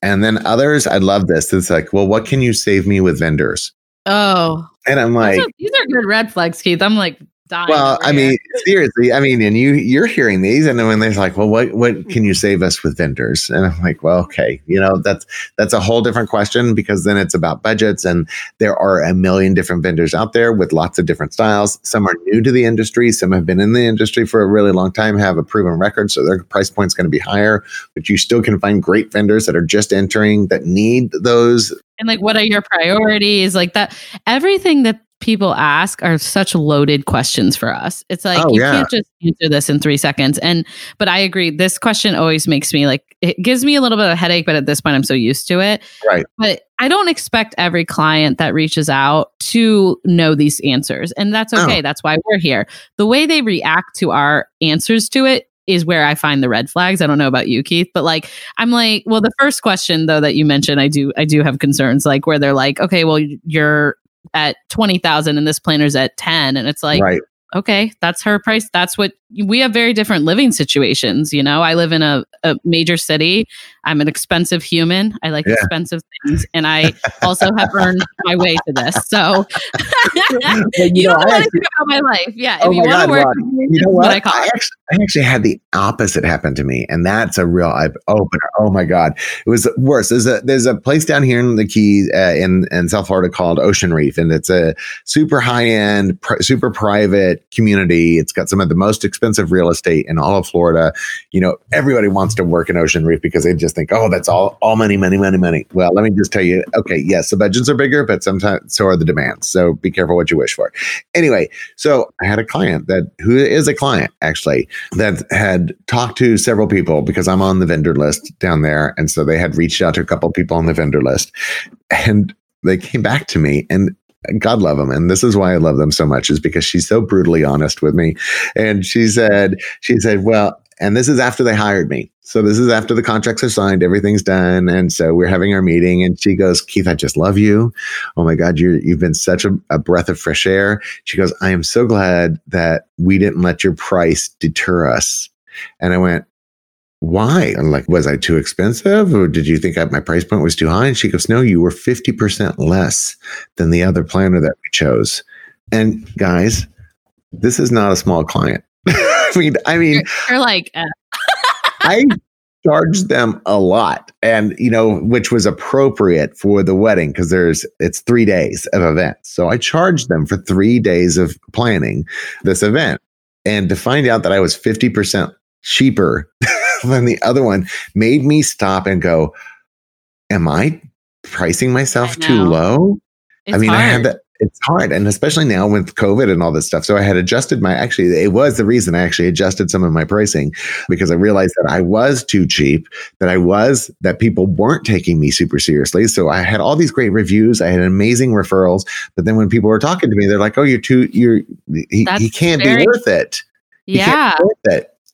Speaker 2: And then others, I love this. It's like, well, what can you save me with vendors?
Speaker 1: Oh,
Speaker 2: and I'm like,
Speaker 1: these are good red flags, Keith. I'm like, dying.
Speaker 2: Well, I mean, seriously, I mean, and you you're hearing these, and then when they're like, well, what what hmm. can you save us with vendors? And I'm like, well, okay, you know, that's that's a whole different question because then it's about budgets, and there are a million different vendors out there with lots of different styles. Some are new to the industry, some have been in the industry for a really long time, have a proven record, so their price point's going to be higher. But you still can find great vendors that are just entering that need those
Speaker 1: and like what are your priorities like that everything that people ask are such loaded questions for us. It's like oh, you yeah. can't just answer this in three seconds. And but I agree, this question always makes me like it gives me a little bit of a headache, but at this point I'm so used to it.
Speaker 2: Right.
Speaker 1: But I don't expect every client that reaches out to know these answers. And that's okay. Oh. That's why we're here. The way they react to our answers to it is where I find the red flags. I don't know about you, Keith, but like I'm like, well, the first question though that you mentioned, I do I do have concerns like where they're like, okay, well, you're at 20,000 and this planner's at 10 and it's like
Speaker 2: right.
Speaker 1: okay, that's her price. That's what we have very different living situations. You know, I live in a, a major city. I'm an expensive human. I like yeah. expensive things. And I also have earned my way to this. So you, you know, don't want to think about my life. Yeah.
Speaker 2: Oh if you want to work, you know what? what I, I, actually, I actually had the opposite happen to me. And that's a real eye opener. Oh my God. It was worse. There's a, there's a place down here in the Keys uh, in, in South Florida called Ocean Reef. And it's a super high end, pr- super private community. It's got some of the most expensive real estate in all of Florida. You know, everybody wants to work in Ocean Reef because they just think, oh, that's all, all money, money, money, money. Well, let me just tell you, okay, yes, the budgets are bigger, but sometimes so are the demands. So be careful what you wish for. Anyway, so I had a client that who is a client actually that had talked to several people because I'm on the vendor list down there. And so they had reached out to a couple people on the vendor list. And they came back to me and God love them. And this is why I love them so much is because she's so brutally honest with me. And she said, she said, well, and this is after they hired me. So this is after the contracts are signed, everything's done. And so we're having our meeting and she goes, Keith, I just love you. Oh my God, you you've been such a, a breath of fresh air. She goes, I am so glad that we didn't let your price deter us. And I went, why? I'm like, was I too expensive or did you think I, my price point was too high? And she goes, no, you were 50% less than the other planner that we chose. And guys, this is not a small client. I mean, I mean,
Speaker 1: you're, you're like, uh.
Speaker 2: I charged them a lot and, you know, which was appropriate for the wedding because there's, it's three days of events. So I charged them for three days of planning this event. And to find out that I was 50% cheaper than the other one made me stop and go, Am I pricing myself too low?
Speaker 1: It's I mean, hard. I
Speaker 2: had that. It's hard. And especially now with COVID and all this stuff. So I had adjusted my, actually, it was the reason I actually adjusted some of my pricing because I realized that I was too cheap, that I was, that people weren't taking me super seriously. So I had all these great reviews. I had amazing referrals. But then when people were talking to me, they're like, oh, you're too, you're, he, he can't very, be worth it.
Speaker 1: Yeah.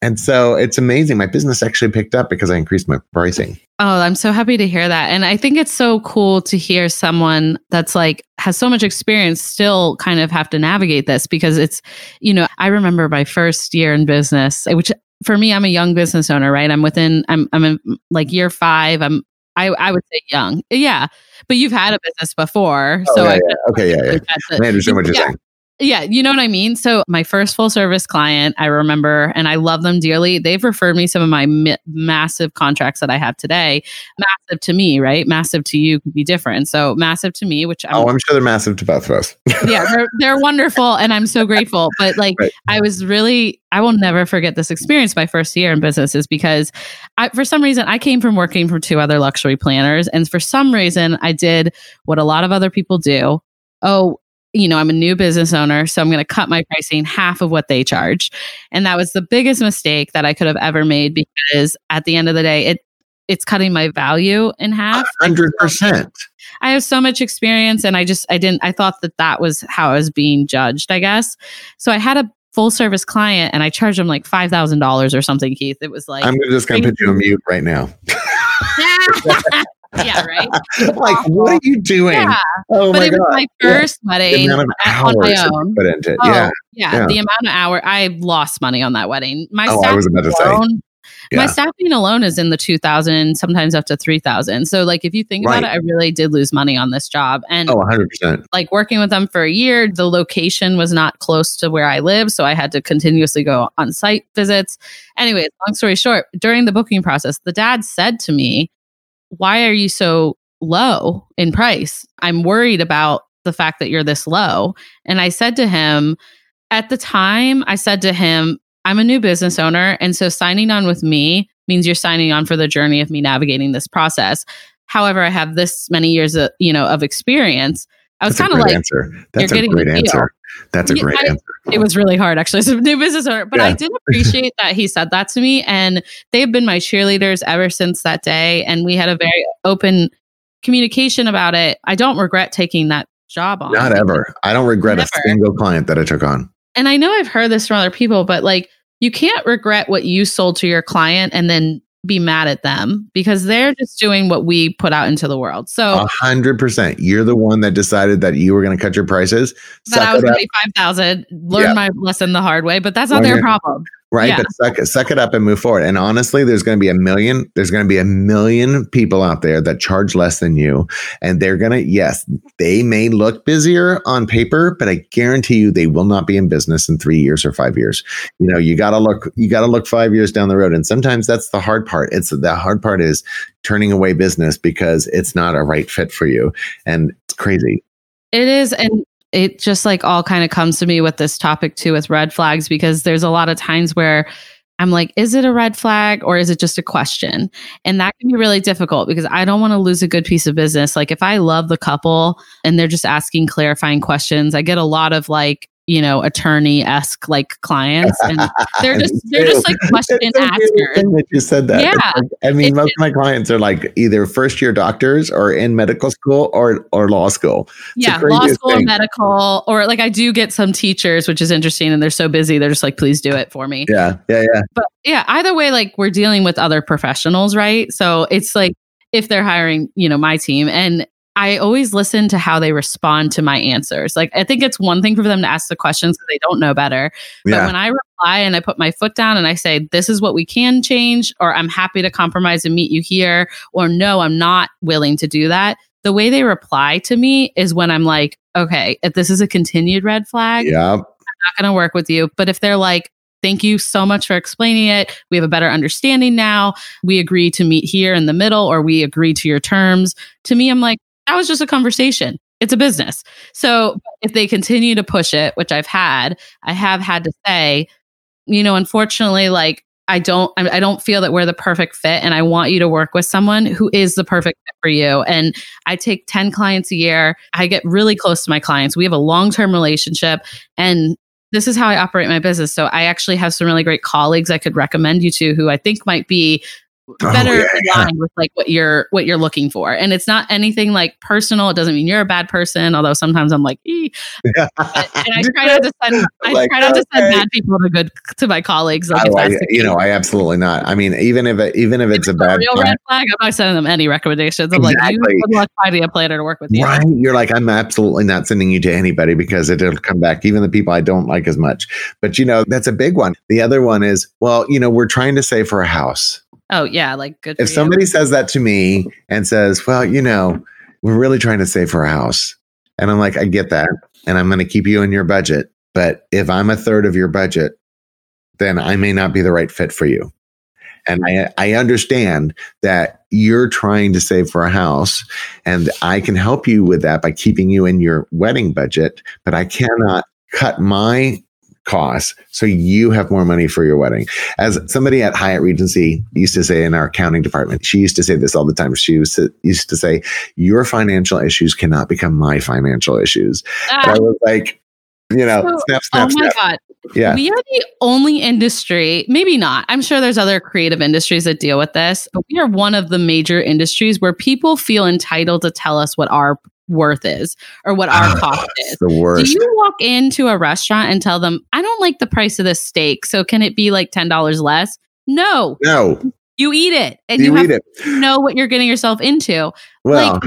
Speaker 2: And so it's amazing. My business actually picked up because I increased my pricing.
Speaker 1: Oh, I'm so happy to hear that. And I think it's so cool to hear someone that's like has so much experience still kind of have to navigate this because it's, you know, I remember my first year in business, which for me, I'm a young business owner, right? I'm within, I'm, I'm in like year five. I'm, I, I would say young. Yeah. But you've had a business before.
Speaker 2: Oh, so yeah, I, yeah. okay. Yeah. yeah. I understand what you're
Speaker 1: yeah.
Speaker 2: saying.
Speaker 1: Yeah, you know what I mean? So, my first full service client, I remember, and I love them dearly. They've referred me some of my mi- massive contracts that I have today. Massive to me, right? Massive to you could be different. So, massive to me, which
Speaker 2: I'm, oh, I'm sure they're massive to both of us.
Speaker 1: yeah, they're, they're wonderful, and I'm so grateful. But like, right. I was really, I will never forget this experience. My first year in business is because, I, for some reason, I came from working for two other luxury planners, and for some reason, I did what a lot of other people do. Oh, you know, I'm a new business owner, so I'm going to cut my pricing half of what they charge. And that was the biggest mistake that I could have ever made because at the end of the day, it it's cutting my value in half.
Speaker 2: 100%.
Speaker 1: I have so much experience and I just I didn't I thought that that was how I was being judged, I guess. So I had a full service client and I charged him like $5,000 or something, Keith. It was like
Speaker 2: I'm just going to put you on mute right now.
Speaker 1: yeah, right.
Speaker 2: like, awful. what are you doing?
Speaker 1: Yeah.
Speaker 2: Oh
Speaker 1: but
Speaker 2: my
Speaker 1: it
Speaker 2: God.
Speaker 1: was my first yeah. wedding on my own.
Speaker 2: Put into it.
Speaker 1: Oh,
Speaker 2: yeah.
Speaker 1: yeah. yeah. The amount of hour I lost money on that wedding. My
Speaker 2: oh, I was about to alone.
Speaker 1: Yeah. My staffing alone is in the 2000, sometimes up to 3000. So like if you think right. about it, I really did lose money on this job. And
Speaker 2: Oh, 100%.
Speaker 1: Like working with them for a year, the location was not close to where I live, so I had to continuously go on site visits. Anyway, long story short, during the booking process, the dad said to me, "Why are you so low in price. I'm worried about the fact that you're this low. And I said to him, at the time, I said to him, I'm a new business owner. And so signing on with me means you're signing on for the journey of me navigating this process. However, I have this many years of, you know, of experience. I was kind of like,
Speaker 2: answer. That's a great answer. That's a great I, answer.
Speaker 1: It was really hard, actually, as a new business owner. But yeah. I did appreciate that he said that to me. And they've been my cheerleaders ever since that day. And we had a very open communication about it. I don't regret taking that job on.
Speaker 2: Not ever. I don't regret Never. a single client that I took on.
Speaker 1: And I know I've heard this from other people, but like you can't regret what you sold to your client and then be mad at them because they're just doing what we put out into the world. So
Speaker 2: A hundred percent. You're the one that decided that you were going to cut your prices.
Speaker 1: that I was going to be 5,000, learn
Speaker 2: Yeah.
Speaker 1: my lesson the hard way, but that's not
Speaker 2: Learn
Speaker 1: their
Speaker 2: your-
Speaker 1: problem.
Speaker 2: Right?
Speaker 1: yeah.
Speaker 2: But suck it, suck it up and move forward. And honestly, there's going to be a million. There's going to be a million people out there that charge less than you, and they're going to. Yes, they may look busier on paper, but I guarantee you, they will not be in business in three years or five years. You know, you got to look. You got to look five years down the road, and sometimes that's the hard part. It's the hard part is turning away business because it's not a right fit for you, and it's crazy.
Speaker 1: It is. And it just like all kind of comes to me with this topic too with red flags because there's a lot of times where I'm like, is it a red flag or is it just a question? And that can be really difficult because I don't want to lose a good piece of business. Like if I love the couple and they're just asking clarifying questions, I get a lot of like, you know, attorney esque like clients and they're just they're just like question
Speaker 2: It's
Speaker 1: askers.
Speaker 2: that you said that.
Speaker 1: Yeah.
Speaker 2: Like- I mean,
Speaker 1: It-
Speaker 2: most of my clients are like either first year doctors or in medical school or or law school. the
Speaker 1: yeah, law school,
Speaker 2: thing.
Speaker 1: medical, or like I do get some teachers, which is interesting, and they're so busy, they're just like, please do it for me.
Speaker 2: Yeah, yeah, yeah.
Speaker 1: But yeah, either way, like we're dealing with other professionals, right? So it's like if they're hiring, you know, my team, and I always listen to how they respond to my answers. Like I think it's one thing for them to ask the questions because they don't know better. But
Speaker 2: yeah.
Speaker 1: when I reply and I put my foot down and I say, this is what we can change, or I'm happy to compromise and meet you here, or no, I'm not willing to do that. The way they reply to me is when I'm like, okay, if this is a continued red flag,
Speaker 2: yeah.
Speaker 1: I'm not going to work with you. But if they're like, thank you so much for explaining it, we have a better understanding now, we agree to meet here in the middle, or we agree to your terms, to me, I'm like, that was just a conversation. It's a business. So if they continue to push it, which I've had, I have had to say, you know, unfortunately, like, I don't, I don't feel that we're the perfect fit, and I want you to work with someone who is the perfect fit for you. And I take ten clients a year. I get really close to my clients. We have a long term relationship, and this is how I operate my business. So I actually have some really great colleagues I could recommend you to who I think might be
Speaker 2: Oh,
Speaker 1: better
Speaker 2: yeah, yeah.
Speaker 1: aligned with like what you're what you're looking for. And it's not anything like personal. It doesn't mean you're a bad person, although sometimes I'm like, "Ee." and I try not to send I
Speaker 2: Like,
Speaker 1: try not to send bad people to good to my colleagues. Like
Speaker 2: I
Speaker 1: if
Speaker 2: like
Speaker 1: that's
Speaker 2: it.
Speaker 1: the
Speaker 2: you know. I absolutely not. I mean, even if it, even if it's a
Speaker 1: a
Speaker 2: bad
Speaker 1: real red flag, I'm not sending them any recommendations. I'm like,
Speaker 2: Exactly.
Speaker 1: you good luck finding a planner to work with you.
Speaker 2: Right. You're like, I'm absolutely not sending you to anybody because it'll come back, even the people I don't like as much. But, you know, that's a big one. The other one is, well, you know, we're trying to save for a house.
Speaker 1: Oh yeah, like good.
Speaker 2: If
Speaker 1: you.
Speaker 2: somebody says that to me and says, well, you know, we're really trying to save for a house. And I'm like, I get that. And I'm going to keep you in your budget. But if I'm a third of your budget, then I may not be the right fit for you. And I, I understand that you're trying to save for a house, and I can help you with that by keeping you in your wedding budget, but I cannot cut my costs so you have more money for your wedding. As somebody at Hyatt Regency used to say in our accounting department, she used to say this all the time. She used to, used to say, Your financial issues cannot become my financial issues. And
Speaker 1: Ah,
Speaker 2: I was like, you know,
Speaker 1: So-
Speaker 2: snap,
Speaker 1: oh
Speaker 2: snap,
Speaker 1: my
Speaker 2: snap.
Speaker 1: god,
Speaker 2: Yeah.
Speaker 1: we are the only industry. Maybe not. I'm sure there's other creative industries that deal with this, but we are one of the major industries where people feel entitled to tell us what our worth is or what our ah, cost is.
Speaker 2: The
Speaker 1: Do you walk into a restaurant and tell them, I don't like the price of this steak, so can it be like $10 less? No,
Speaker 2: no,
Speaker 1: you eat it and you,
Speaker 2: you
Speaker 1: have to know what you're getting yourself into.
Speaker 2: Well,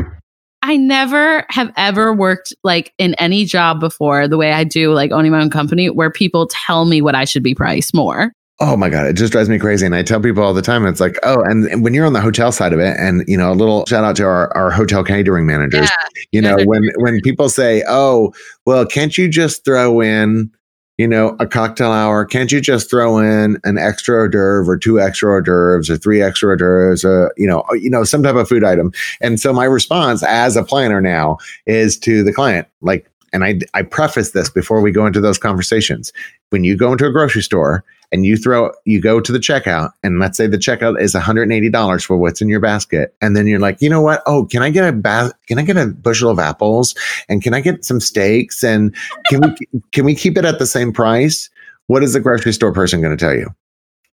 Speaker 1: I never have ever worked like in any job before the way I do, like owning my own company, where people tell me what I should be priced more.
Speaker 2: Oh my God, it just drives me crazy. And I tell people all the time, it's like, oh, and, and when you're on the hotel side of it, and you know, a little shout out to our, our hotel catering managers, you
Speaker 1: you
Speaker 2: know, when when people say, Oh, well, can't you just throw in, you know, a cocktail hour? Can't you just throw in an extra hors d'oeuvre or two extra hors d'oeuvres or three extra hors d'oeuvres, uh, you know, you know, some type of food item? And so my response as a planner now is to the client, like, and I I preface this before we go into those conversations. When you go into a grocery store and you throw you go to the checkout and let's say the checkout is $180 for what's in your basket and then you're like you know what? Oh can i get a ba- can i get a bushel of apples? And can i get some steaks? And can we can we keep it at the same price? What is the grocery store person going to tell you?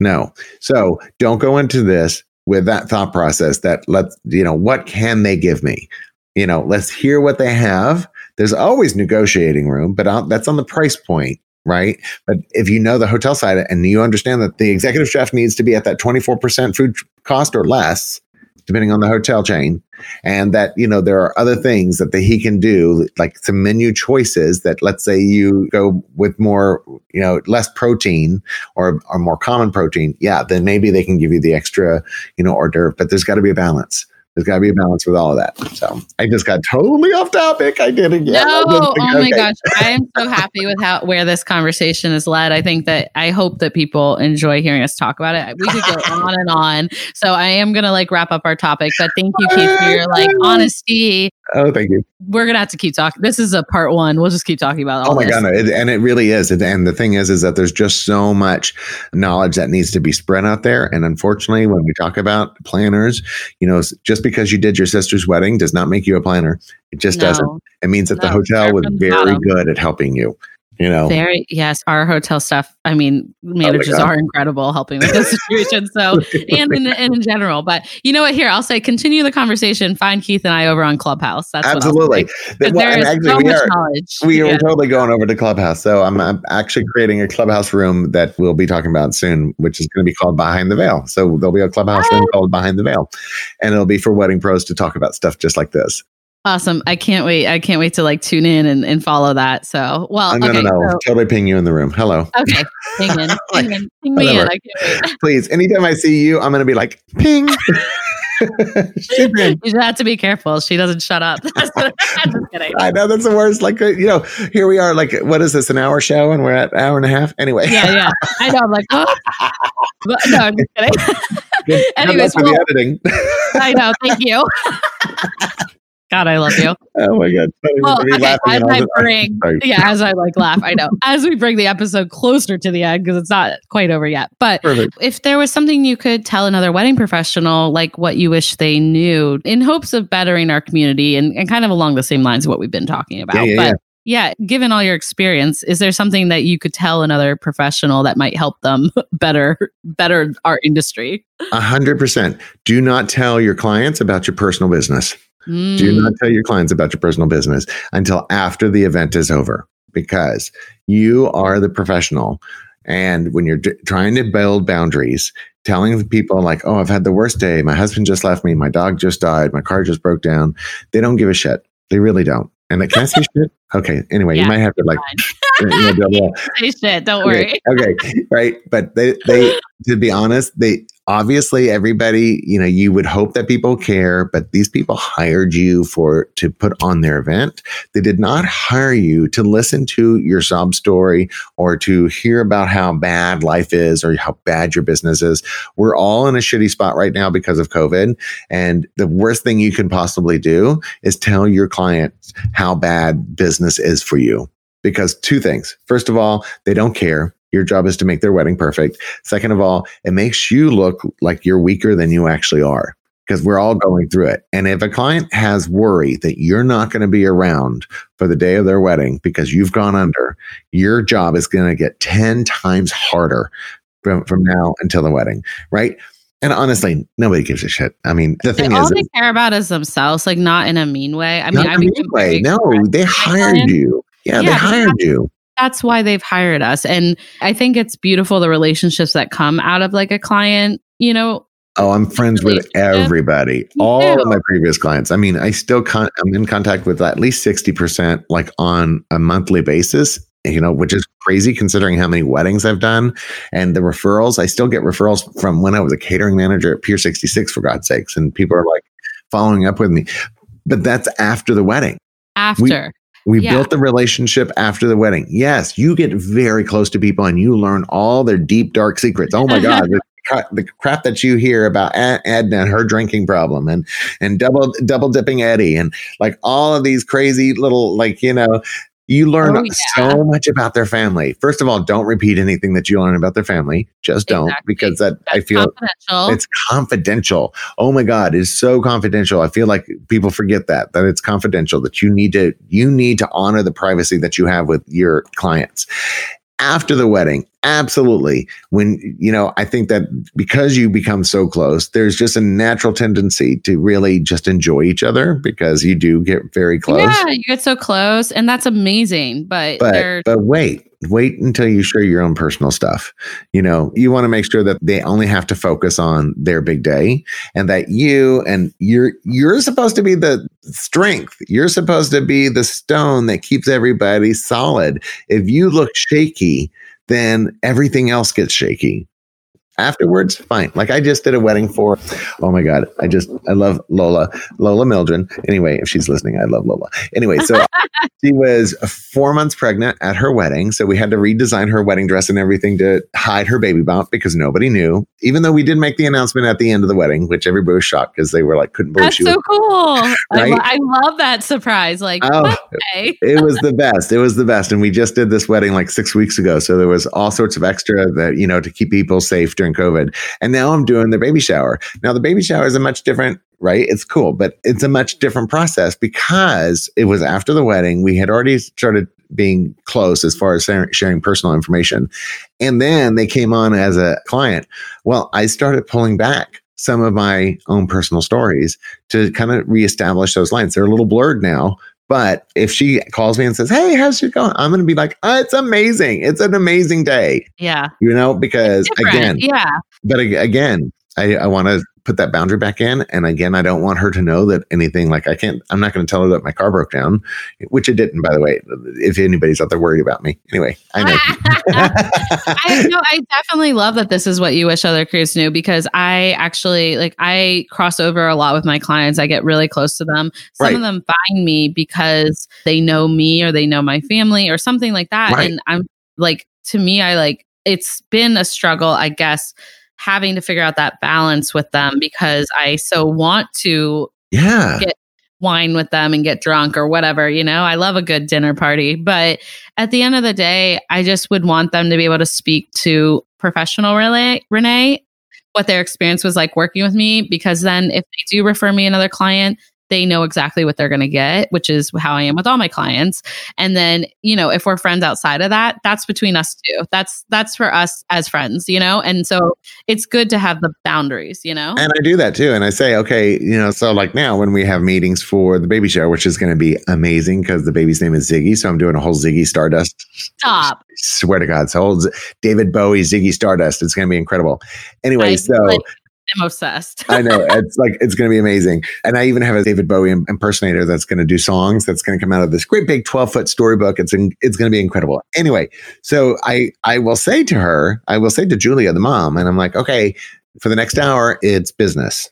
Speaker 2: No. So don't go into this with that thought process that let's you know what can they give me? You know let's hear what they have. There's always negotiating room but that's on the price point right but if you know the hotel side and you understand that the executive chef needs to be at that 24% food cost or less, depending on the hotel chain. And that, you know, there are other things that the, he can do, like some menu choices that let's say you go with more, you know, less protein or, or more common protein. Yeah, then maybe they can give you the extra, you know, hors d'oeuvre, but there's got to be a balance. There's got to be a balance with all of that. So I just got totally off topic. I did again.
Speaker 1: No, oh my gosh, I am so happy with how where this conversation is led. I think that I hope that people enjoy hearing us talk about it. We could go on and on. So I am gonna like wrap up our topic, but thank you, Keith, for your like honesty
Speaker 2: Oh, thank you.
Speaker 1: We're gonna have to keep talking. This is a part one. We'll just keep talking about.
Speaker 2: oh my
Speaker 1: this.
Speaker 2: god, no, it, and it really is. and the thing is, is that there's just so much knowledge that needs to be spread out there. And unfortunately, when we talk about planners, you know, just because you did your sister's wedding does not make you a planner. It just no. doesn't. It means that no, the hotel was very good at helping you you know?
Speaker 1: Very yes our hotel staff i mean managers oh are incredible helping with the situation so and in, in general but you know what here i'll say continue the conversation find keith and i over on clubhouse that's
Speaker 2: absolutely.
Speaker 1: well, there is so we much are, knowledge.
Speaker 2: we are totally going over to clubhouse so I'm, I'm actually creating a clubhouse room that we'll be talking about soon which is going to be called behind the veil so there'll be a clubhouse ah. room called behind the veil and it'll be for wedding pros to talk about stuff just like this
Speaker 1: Awesome. I can't wait. I can't wait to like tune in and, and follow that. So, well,
Speaker 2: no,
Speaker 1: okay,
Speaker 2: no, no. So, totally ping you in the room. Hello.
Speaker 1: Okay. Ping in. Ping in. Ping me in.
Speaker 2: Please. Anytime I see you, I'm going to be like, ping.
Speaker 1: you just have to be careful. She doesn't shut up.
Speaker 2: I know that's the worst. Like, uh, you know, here we are. Like, what is this? An hour show, and we're at an hour and a half. Anyway.
Speaker 1: Yeah, yeah. I know. I'm like, oh. but, no, I'm just kidding.
Speaker 2: Good, Anyways, well, the editing.
Speaker 1: I know. Thank you. God, I love you.
Speaker 2: oh my god!
Speaker 1: Well, okay, as I bring, yeah, as I like laugh, I know. As we bring the episode closer to the end because it's not quite over yet. But Perfect. if there was something you could tell another wedding professional, like what you wish they knew, in hopes of bettering our community, and, and kind of along the same lines of what we've been talking about,
Speaker 2: yeah, yeah,
Speaker 1: but.
Speaker 2: Yeah.
Speaker 1: Yeah, given all your experience, is there something that you could tell another professional that might help them better better our industry?
Speaker 2: A hundred percent. Do not tell your clients about your personal business. Mm. Do not tell your clients about your personal business until after the event is over because you are the professional. And when you're d- trying to build boundaries, telling people like, "Oh, I've had the worst day. My husband just left me. My dog just died. My car just broke down," they don't give a shit. They really don't. And they can I say shit? Okay. Anyway, yeah, you might have to like
Speaker 1: you know, say shit. Don't
Speaker 2: worry.
Speaker 1: Okay.
Speaker 2: okay. Right. But they they to be honest, they obviously everybody you know you would hope that people care but these people hired you for to put on their event. They did not hire you to listen to your sob story or to hear about how bad life is or how bad your business is. We're all in a shitty spot right now because of covid and the worst thing you can possibly do is tell your clients how bad business is for you. Because two things. First of all they don't care your job is to make their wedding perfect. Second of all, it makes you look like you're weaker than you actually are because we're all going through it. And if a client has worry that you're not going to be around for the day of their wedding because you've gone under, your job is going to get 10 times harder from, from now until the wedding, right? And honestly, nobody gives a shit. I mean, the thing
Speaker 1: all
Speaker 2: is,
Speaker 1: all they care about is themselves, like not in a mean way. I mean,
Speaker 2: I mean, way. No, they hired you. Yeah, yeah, they hired you
Speaker 1: that's why they've hired us. And I think it's beautiful the relationships that come out of like a client, you know.
Speaker 2: Oh, I'm friends with everybody. All of my previous clients. I mean, I still con- I'm in contact with at least 60% like on a monthly basis, you know, which is crazy considering how many weddings I've done and the referrals. I still get referrals from when I was a catering manager at Pier 66 for God's sakes and people are like following up with me. But that's after the wedding.
Speaker 1: After.
Speaker 2: We yeah. built the relationship after the wedding. Yes, you get very close to people and you learn all their deep, dark secrets. Oh my God. the, the crap that you hear about Edna and her drinking problem and and double double dipping Eddie and like all of these crazy little like you know you learn oh, yeah. so much about their family. First of all, don't repeat anything that you learn about their family. Just don't exactly. because that That's I feel confidential. it's confidential. Oh my God, it's so confidential. I feel like people forget that that it's confidential. That you need to you need to honor the privacy that you have with your clients. After the wedding, absolutely. When you know i think that because you become so close there's just a natural tendency to really just enjoy each other because you do get very close.
Speaker 1: Yeah, you get so close, and that's amazing. But,
Speaker 2: but but wait wait until you share your own personal stuff. You know you want to make sure that they only have to focus on their big day and that you and you're you're supposed to be the strength. You're supposed to be the stone that keeps everybody solid. If you look shaky then everything else gets shaky afterwards fine like i just did a wedding for oh my god i just i love lola lola mildren anyway if she's listening i love lola anyway so she was four months pregnant at her wedding so we had to redesign her wedding dress and everything to hide her baby bump because nobody knew even though we did make the announcement at the end of the wedding which everybody was shocked because they were like couldn't believe
Speaker 1: that's
Speaker 2: she
Speaker 1: so
Speaker 2: was
Speaker 1: cool. I,
Speaker 2: Right?
Speaker 1: lo- I love that surprise. Like,
Speaker 2: Oh,
Speaker 1: okay.
Speaker 2: it was the best. It was the best. And we just did this wedding like six weeks ago. So there was all sorts of extra that, you know, to keep people safe during COVID. And now I'm doing the baby shower. Now the baby shower is a much different, right? It's cool, but it's a much different process because it was after the wedding. We had already started being close as far as sharing, sharing personal information. And then they came on as a client. Well, I started pulling back some of my own personal stories to kind of reestablish those lines. They're a little blurred now, but if she calls me and says, Hey, how's it going? I'm going to be like, oh, It's amazing. It's an amazing day,
Speaker 1: Yeah.
Speaker 2: you know, because again,
Speaker 1: yeah.
Speaker 2: but again, I, I want to put that boundary back in. And again, I don't want her to know that anything like I can't, I'm not going to tell her that my car broke down, which it didn't, by the way, if anybody's out there worried about me. Anyway, I know.
Speaker 1: I know I definitely love that this is what you wish other crews knew because I actually like I cross over a lot with my clients. I get really close to them. Some
Speaker 2: Right.
Speaker 1: of them find me because they know me or they know my family or something like that.
Speaker 2: Right.
Speaker 1: And I'm like to me, I like it's been a struggle, I guess, having to figure out that balance with them because I so want to
Speaker 2: yeah.
Speaker 1: Get- wine with them and get drunk or whatever, you know. I love a good dinner party, but at the end of the day, I just would want them to be able to speak to professional Renee, Renee what their experience was like working with me because then if they do refer me another client, they know exactly what they're going to get, which is how I am with all my clients. And then, you know, if we're friends outside of that, that's between us two. That's that's for us as friends, you know? And so it's good to have the boundaries, you know?
Speaker 2: And I do that too. And I say, okay, you know, so like now when we have meetings for the baby shower, which is going to be amazing because the baby's name is Ziggy. So I'm doing a whole Ziggy Stardust.
Speaker 1: Stop.
Speaker 2: Swear to God. So David Bowie Ziggy Stardust. It's going to be incredible. Anyway,
Speaker 1: I
Speaker 2: so
Speaker 1: like- I'm obsessed.
Speaker 2: I know it's like, it's going to be amazing. And I even have a David Bowie impersonator that's going to do songs that's going to come out of this great big 12 foot storybook. It's, in, it's going to be incredible. Anyway, so I, I will say to her, I will say to Julia, the mom, and I'm like, okay, for the next hour, it's business.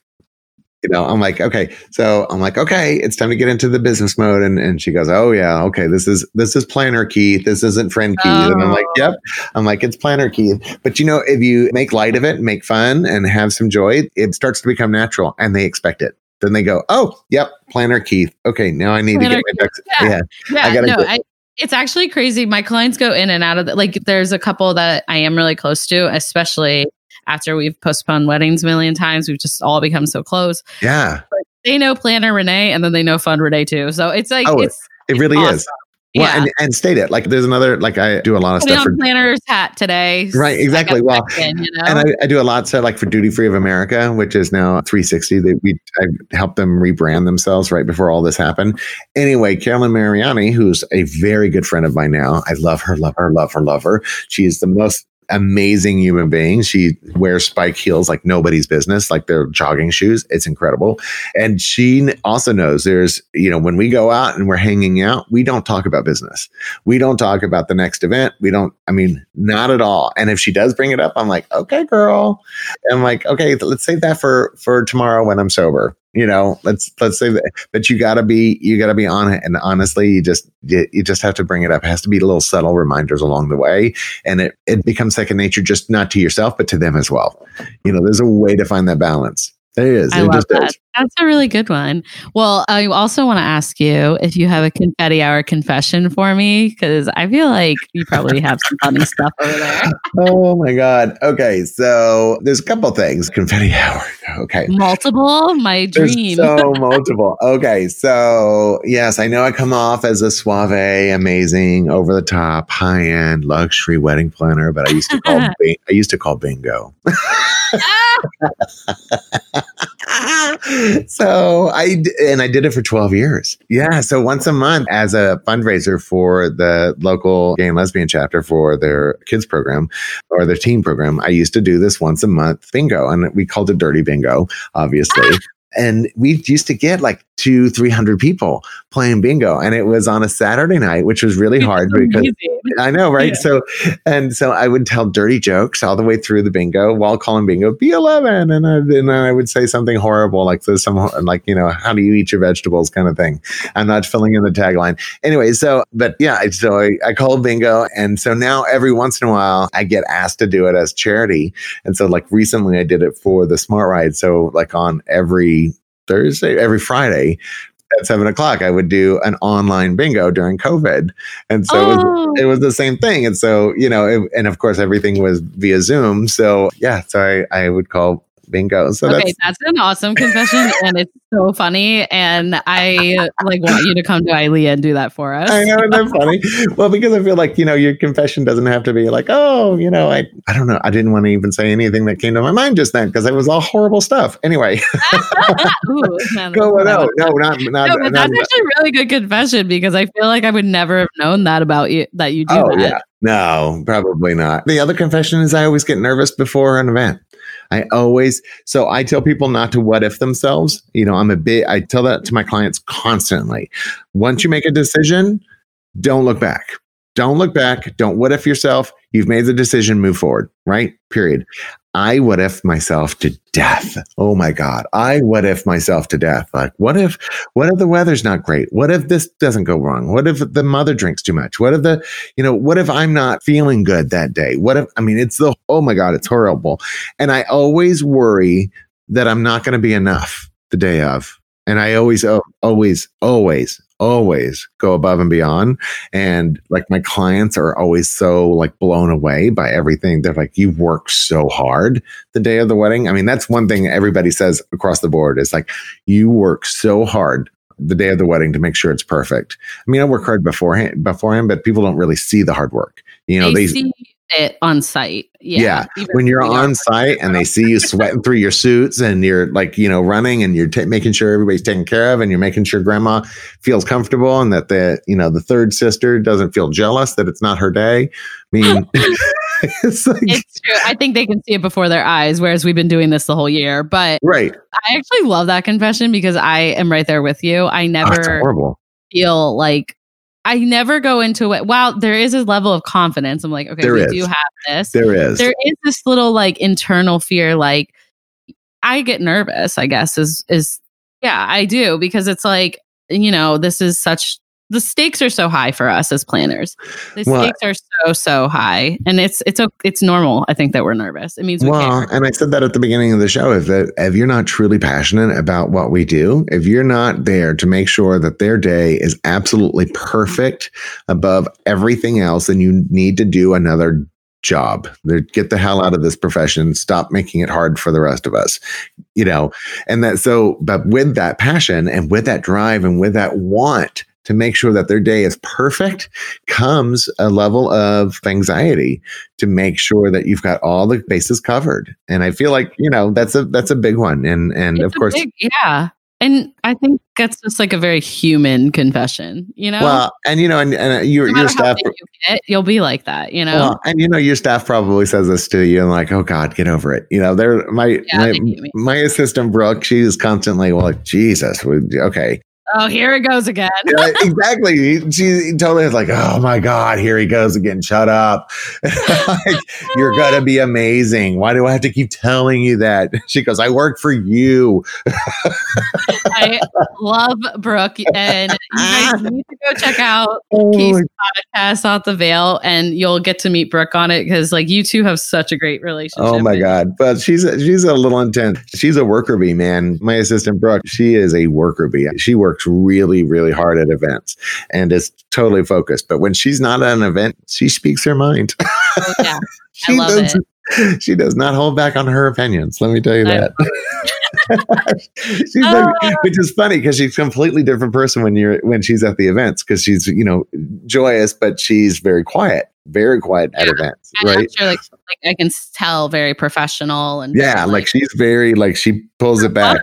Speaker 2: You know, I'm like, okay. So I'm like, okay, it's time to get into the business mode. And and she goes, Oh yeah, okay. This is this is planner Keith. This isn't friend Keith. And I'm like,
Speaker 1: Oh.
Speaker 2: Yep. I'm like, it's planner Keith. But you know, if you make light of it, make fun and have some joy, it starts to become natural and they expect it. Then they go, Oh, yep, planner Keith. Okay, now I need
Speaker 1: Planner
Speaker 2: to get my ducks.
Speaker 1: Yeah.
Speaker 2: Yeah.
Speaker 1: Yeah,
Speaker 2: I gotta
Speaker 1: no, I, it's actually crazy. My clients go in and out of the, like, there's a couple that I am really close to, especially after we've postponed weddings a million times. We've just all become so close.
Speaker 2: Yeah.
Speaker 1: They know Planner Renee and then they know Fund Renee too. So it's like,
Speaker 2: Oh,
Speaker 1: it's,
Speaker 2: It really
Speaker 1: awesome.
Speaker 2: is. Well,
Speaker 1: yeah.
Speaker 2: and, and state it. Like there's another, like I do a lot of
Speaker 1: Putting
Speaker 2: stuff for
Speaker 1: Planner's hat today.
Speaker 2: Right, exactly. Well,
Speaker 1: in, you know?
Speaker 2: And I, I do a lot so like for Duty Free of America, which is now 360. That we I helped them rebrand themselves right before all this happened. Anyway, Carolyn Mariani, who's a very good friend of mine now, I love her, love her, love her, love her. She is the most amazing human being. She wears spike heels like nobody's business, like they're jogging shoes. It's incredible. And she also knows there's, you know, when we go out and we're hanging out, we don't talk about business. We don't talk about the next event. We don't, I mean, not at all. And if she does bring it up, I'm like, okay, girl. I'm like, okay, let's save that for for tomorrow when I'm sober. You know, let's let's say that. But you gotta be you gotta be on it. And honestly, you just you, you just have to bring it up. It has to be little subtle reminders along the way. And it it becomes second nature, just not to yourself, but to them as well. You know, there's a way to find that balance. There is.
Speaker 1: I
Speaker 2: It
Speaker 1: love
Speaker 2: just
Speaker 1: that.
Speaker 2: is.
Speaker 1: That's a really good one. Well, I also want to ask you if you have a confetti hour confession for me, because I feel like you probably have some funny stuff over there.
Speaker 2: Oh my God. Okay. So there's a couple things. Confetti hour. Okay.
Speaker 1: Multiple, my dream.
Speaker 2: There's so multiple. Okay. So yes, I know I come off as a suave, amazing, over the top, high end, luxury wedding planner, but I used to call I used to call bingo. Ah! so I and I did it for 12 years. Yeah, so once a month as a fundraiser for the local gay and lesbian chapter for their kids program or their teen program, I used to do this once a month bingo and we called it dirty bingo, obviously. Ah! and we used to get like two, 300 people playing bingo. And it was on a Saturday night, which was really hard because I know, right? Yeah. So, and so I would tell dirty jokes all the way through the bingo while calling bingo B11. And, I, and then I would say something horrible like this, some, like, you know, how do you eat your vegetables kind of thing. I'm not filling in the tagline. Anyway, so, but yeah, so I, I called bingo. And so now every once in a while I get asked to do it as charity. And so like recently I did it for the smart ride. So like on every Thursday, every Friday at seven o'clock, I would do an online bingo during COVID. And so oh. it, was, oh. it, was, the same thing. And so, you know, it, and of course, everything was via Zoom. So, yeah, so I, I would call bingo. So
Speaker 1: okay, that's, that's an awesome confession, and it's so funny. And I like want you to come to ILEA and do that for us.
Speaker 2: I know, isn't that funny? well, because I feel like you know your confession doesn't have to be like, oh, you know, I I don't know, I didn't want to even say anything that came to my mind just then because it was all horrible stuff. Anyway, Ooh, go no, no, not not. No,
Speaker 1: but
Speaker 2: not,
Speaker 1: that's actually really good confession because I feel like I would never have known that about you that you do
Speaker 2: oh,
Speaker 1: that.
Speaker 2: Yeah. No, probably not. The other confession is I always get nervous before an event. I always, so I tell people not to what if themselves. You know, I'm a bit, I tell that to my clients constantly. Once you make a decision, don't look back. Don't look back. Don't what if yourself. You've made the decision, move forward, right? Period. I what if myself to death. Oh my God. I what if myself to death. Like, what if, what if the weather's not great? What if this doesn't go wrong? What if the mother drinks too much? What if the, you know, what if I'm not feeling good that day? What if, I mean, it's the, oh my God, it's horrible. And I always worry that I'm not going to be enough the day of. And I always, always, always, always go above and beyond. And like my clients are always so like blown away by everything. They're like, you work so hard the day of the wedding. I mean, that's one thing everybody says across the board is like, you work so hard the day of the wedding to make sure it's perfect. I mean, I work hard beforehand, beforehand, but people don't really see the hard work. You know,
Speaker 1: they, they see it on site.
Speaker 2: Yeah. yeah. When you're on site and they see you sweating through your suits and you're like, you know, running and you're t- making sure everybody's taken care of and you're making sure grandma feels comfortable and that the, you know, the third sister doesn't feel jealous that it's not her day. I mean,
Speaker 1: it's, like, it's true. I think they can see it before their eyes, whereas we've been doing this the whole year. But
Speaker 2: right.
Speaker 1: I actually love that confession because I am right there with you. I ah, never
Speaker 2: oh,
Speaker 1: feel like I never go into it. Wow, there is a level of confidence. I'm like, okay, there we is. do have this.
Speaker 2: There is.
Speaker 1: There is this little like internal fear. Like, I get nervous. I guess is is yeah, I do because it's like you know this is such the stakes are so high for us as planners. The well, stakes are so so high, and it's it's it's normal. I think that we're nervous. It means we well,
Speaker 2: and I said that at the beginning of the show. If that if you're not truly passionate about what we do, if you're not there to make sure that their day is absolutely perfect above everything else, then you need to do another job. Get the hell out of this profession. Stop making it hard for the rest of us. You know, and that so, but with that passion and with that drive and with that want to make sure that their day is perfect comes a level of anxiety to make sure that you've got all the bases covered. And I feel like, you know, that's a that's a big one. And and it's of course big,
Speaker 1: yeah. And I think that's just like a very human confession, you know.
Speaker 2: Well, and you know, and, and uh, your no your staff,
Speaker 1: you you'll be like that, you know. Well,
Speaker 2: and you know, your staff probably says this to you, and like, oh God, get over it. You know, they're my yeah, my, my assistant Brooke. She's constantly well, like, Jesus, okay,
Speaker 1: oh, here it goes again.
Speaker 2: Yeah, exactly. She totally is like, oh my God, here he goes again. Shut up. like, You're going to be amazing. Why do I have to keep telling you that? She goes, I work for you.
Speaker 1: I love Brooke, and you guys need to go check out
Speaker 2: Oh
Speaker 1: Keith's podcast, Off the Veil, and you'll get to meet Brooke on it because, like, you two have such a great relationship.
Speaker 2: Oh my God. But she's she's a little intense. She's a worker bee, man. My assistant Brooke, she is a worker bee. She works really, really hard at events and is totally focused. But when she's not at an event, she speaks her mind.
Speaker 1: Oh, yeah.
Speaker 2: she
Speaker 1: love
Speaker 2: does, She does not hold back on her opinions. Let me tell you
Speaker 1: I-
Speaker 2: that. she's like, oh, which is funny because she's a completely different person when you're when she's at the events because she's you know joyous but she's very quiet, very quiet at
Speaker 1: Yeah.
Speaker 2: events,
Speaker 1: And
Speaker 2: right?
Speaker 1: sure, like, like, I can tell very professional and
Speaker 2: Yeah, like she's very like she pulls it back.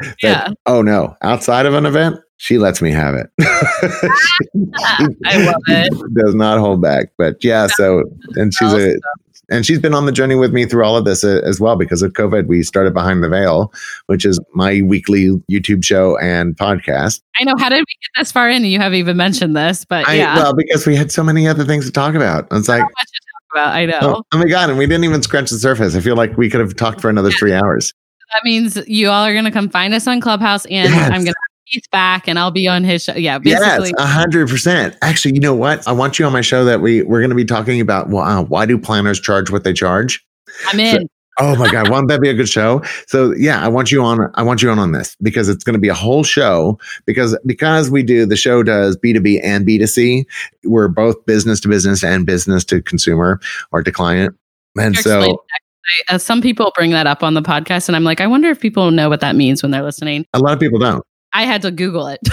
Speaker 2: That,
Speaker 1: yeah.
Speaker 2: Oh no! Outside of an event, she lets me have it.
Speaker 1: I love it.
Speaker 2: Does not hold back. But yeah, so and she's a and she's been on the journey with me through all of this uh, as well because of COVID. We started Behind the Veil, which is my weekly YouTube show and podcast.
Speaker 1: I know. How did we get this far in? You haven't even mentioned this, but
Speaker 2: I,
Speaker 1: yeah.
Speaker 2: Well, because we had so many other things to talk about. It's like,
Speaker 1: so much to talk about. I know.
Speaker 2: oh, oh my god, and we didn't even scratch the surface. I feel like we could have talked for another three hours.
Speaker 1: That means you all are going to come find us on Clubhouse, and
Speaker 2: Yes.
Speaker 1: I'm going to have Keith back, and I'll be on his show. Yeah,
Speaker 2: Yes,
Speaker 1: basically.
Speaker 2: a hundred percent. Actually, you know what? I want you on my show that we we're going to be talking about. Well, uh, why do planners charge what they charge?
Speaker 1: I'm in.
Speaker 2: Oh my God, won't that be a good show? So yeah, I want you on. I want you on on this because it's going to be a whole show. Because because we do the show does B two B and B two C. We're both business to business and business to consumer or to client. And
Speaker 1: Explain
Speaker 2: so.
Speaker 1: I- uh, some people bring that up on the podcast, and I'm like, I wonder if people know what that means when they're listening.
Speaker 2: a lot of people don't.
Speaker 1: I had to Google it.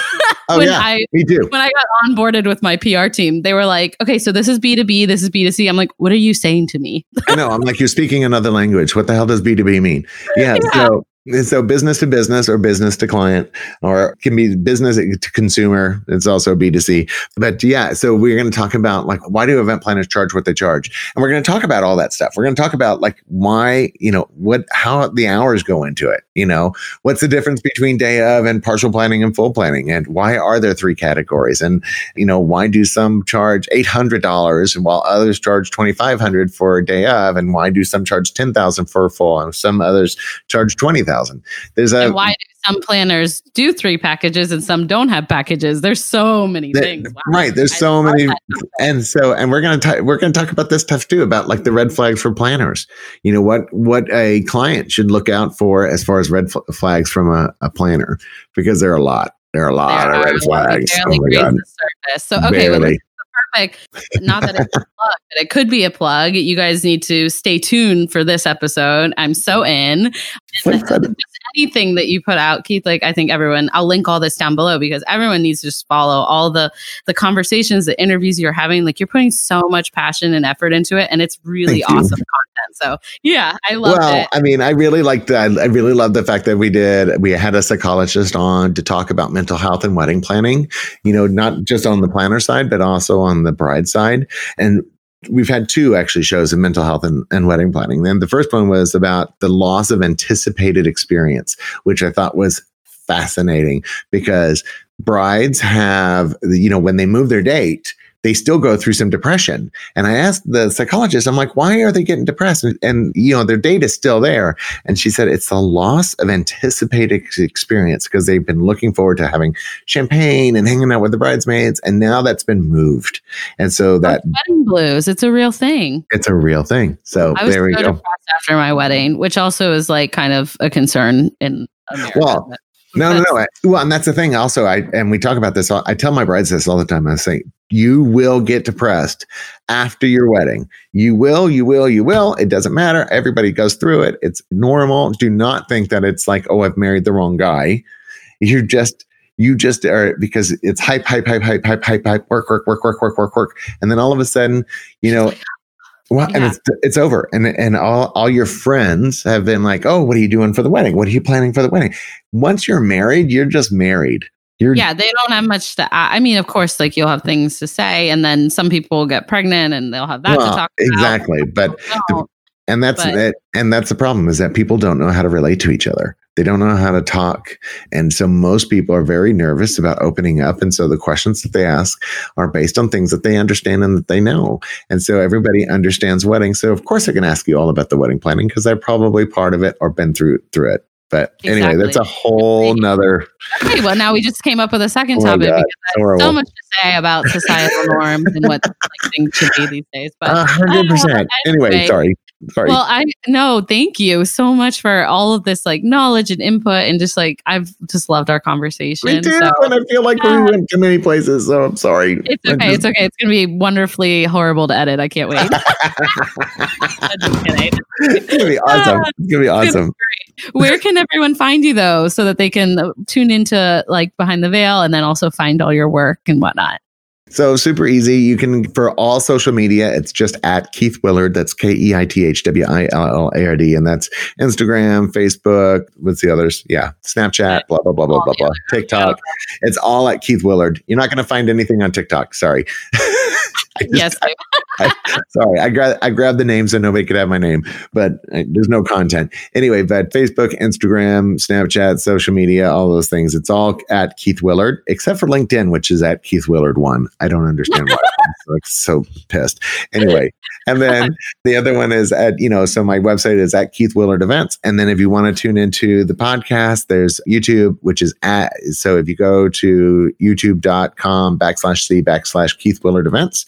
Speaker 2: Oh
Speaker 1: when
Speaker 2: yeah,
Speaker 1: I
Speaker 2: me too.
Speaker 1: when I got onboarded with my PR team, they were like, "Okay, so this is B two B, this is B two C." I'm like, "What are you saying to me?"
Speaker 2: I know. I'm like, you're speaking another language. What the hell does B2B mean? Yeah.
Speaker 1: Yeah.
Speaker 2: So, so business to business or business to client, or can be business to consumer. It's also B2C. But yeah, so we're going to talk about like, why do event planners charge what they charge? And we're going to talk about all that stuff. We're going to talk about like why, you know, what, how the hours go into it. You know, what's the difference between day of and partial planning and full planning? And why are there three categories? And, you know, why do some charge $800 while others charge 2500 for a day of? And why do some charge 10000 for a full and some others charge 20000 There's a,
Speaker 1: and why do some planners do three packages and some don't have packages? There's so many things. Wow.
Speaker 2: right there's
Speaker 1: I
Speaker 2: so many and so and we're going to we're going to talk about this stuff too about like the red flags for planners you know what what a client should look out for as far as red fl- flags from a, a planner because there are a lot there are a lot
Speaker 1: There
Speaker 2: of red flags oh my god.
Speaker 1: So okay, well. Perfect. Not that it's a plug, but it could be a plug. You guys need to stay tuned for this episode. I'm so in.
Speaker 2: That.
Speaker 1: Anything that you put out, Keith. Like I think everyone. I'll link all this down below because everyone needs to just follow all the the conversations, the interviews you're having. Like you're putting so much passion and effort into it, and it's really
Speaker 2: Thank you.
Speaker 1: awesome content. So yeah, I love
Speaker 2: well,
Speaker 1: it.
Speaker 2: I mean, I really liked that. I really love the fact that we did. We had a psychologist on to talk about mental health and wedding planning. You know, not just on the planner side, but also on the bride side. And we've had two actually shows in mental health and, and wedding planning. Then the first one was about the loss of anticipated experience, which I thought was fascinating because brides have, you know, when they move their date, they still go through some depression. And I asked the psychologist, I'm like, why are they getting depressed? And, and, you know, their date is still there. And she said it's the loss of anticipated experience because they've been looking forward to having champagne and hanging out with the bridesmaids. And now that's been moved. And so that
Speaker 1: wedding blues. It's a real thing.
Speaker 2: it's a real thing. So
Speaker 1: I was
Speaker 2: there we
Speaker 1: so
Speaker 2: go.
Speaker 1: after my wedding, which also is like kind of a concern in America.
Speaker 2: Well, No, no, no. I- Well, and that's the thing. Also, I and we talk about this. I tell my brides this all the time. I say, you will get depressed after your wedding. You will, you will, you will. It doesn't matter. Everybody goes through it. It's normal. Do not think that it's like, oh, I've married the wrong guy. You just, you just are because it's hype, hype, hype, hype, hype, hype, hype, work, work, work, work, work, work, work, and then all of a sudden, you know. Well, and it's it's over, and and all all your friends have been like, "Oh, what are you doing for the wedding? What are you planning for the wedding?" Once you're married, you're just married. You're
Speaker 1: yeah, they don't have much to. I I mean, of course, like you'll have things to say, and then some people will get pregnant, and they'll have that
Speaker 2: well,
Speaker 1: to talk about.
Speaker 2: exactly. But
Speaker 1: No,
Speaker 2: And that's
Speaker 1: But-
Speaker 2: it. And that's the problem is that people don't know how to relate to each other. They don't know how to talk. And so most people are very nervous about opening up. And so the questions that they ask are based on things that they understand and that they know. And so everybody understands weddings. So of course I can ask you all about the wedding planning because I'm probably part of it or been through through it. But anyway, that's a whole nother
Speaker 1: Okay, well, now we just came up with a second
Speaker 2: Oh
Speaker 1: topic because I have
Speaker 2: horrible.
Speaker 1: so much to say about societal norms and what like, things should be these days. But
Speaker 2: A hundred um, percent. Anyway,
Speaker 1: anyway.
Speaker 2: sorry. Sorry.
Speaker 1: Well, I no, thank you so much for all of this like knowledge and input and just like I've just loved our conversation.
Speaker 2: Me too.
Speaker 1: So
Speaker 2: and I feel like we went to many places, so I'm sorry.
Speaker 1: it's okay.
Speaker 2: just-
Speaker 1: It's okay. It's gonna be wonderfully horrible to edit. I can't wait. I'm just kidding.
Speaker 2: it's gonna be awesome. It's gonna be awesome.
Speaker 1: Where can everyone find you though, so that they can uh, tune into like behind the veil and then also find all your work and whatnot?
Speaker 2: So super easy. You can for all social media, it's just at Keith Willard. That's K E I T H W I L L A R D, and that's Instagram, Facebook. What's the others? Yeah, Snapchat. Blah blah blah blah blah blah. TikTok. It's all at Keith Willard. You're not going to find anything on TikTok. Sorry. I just-
Speaker 1: Yes.
Speaker 2: Sorry, I grabbed I grabbed the name so nobody could have my name, but uh, there's no content anyway. But Facebook, Instagram, Snapchat, social media, all those things. It's all at Keith Willard, except for LinkedIn, which is at Keith Willard one. I don't understand why. I'm like so pissed. Anyway, and then the other one is at you know. So my website is at Keith Willard Events, and then if you want to tune into the podcast, there's YouTube, which is at. So if you go to YouTube.com backslash c backslash Keith Willard Events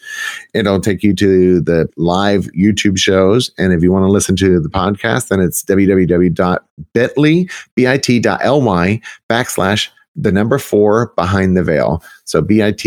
Speaker 2: it'll take you to the live YouTube shows. And if you want to listen to the podcast, then it's www.bit.ly, bit.ly backslash the number four behind the veil. So bit.ly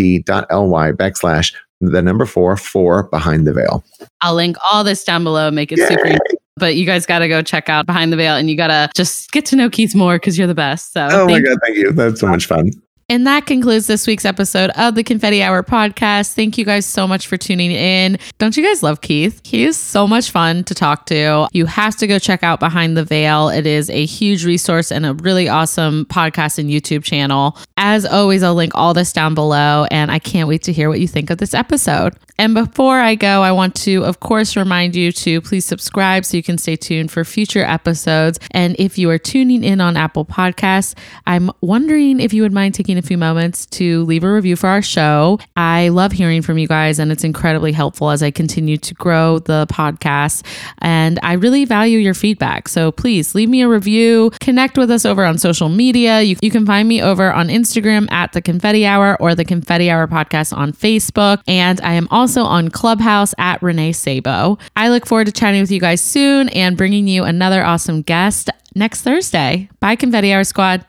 Speaker 2: backslash the number four, four behind the veil.
Speaker 1: I'll link all this down below, make it super
Speaker 2: Yay!
Speaker 1: easy. But you guys got to go check out Behind the Veil and you got to just get to know Keith more because you're the best. So,
Speaker 2: Oh my God, thank you. That's so much fun.
Speaker 1: And that concludes this week's episode of the Confetti Hour podcast. Thank you guys so much for tuning in. Don't you guys love Keith? He is so much fun to talk to. You have to go check out Behind the Veil. It is a huge resource and a really awesome podcast and YouTube channel. As always, I'll link all this down below, and I can't wait to hear what you think of this episode. And before I go, I want to, of course, remind you to please subscribe so you can stay tuned for future episodes. And if you are tuning in on Apple Podcasts, I'm wondering if you would mind taking a few moments to leave a review for our show. I love hearing from you guys, and it's incredibly helpful as I continue to grow the podcast. And I really value your feedback. So please leave me a review, connect with us over on social media. You, you can find me over on Instagram at the Confetti Hour or the Confetti Hour Podcast on Facebook. And I am also on Clubhouse at Renee Sabo. I look forward to chatting with you guys soon and bringing you another awesome guest next Thursday. Bye, Confetti Hour Squad.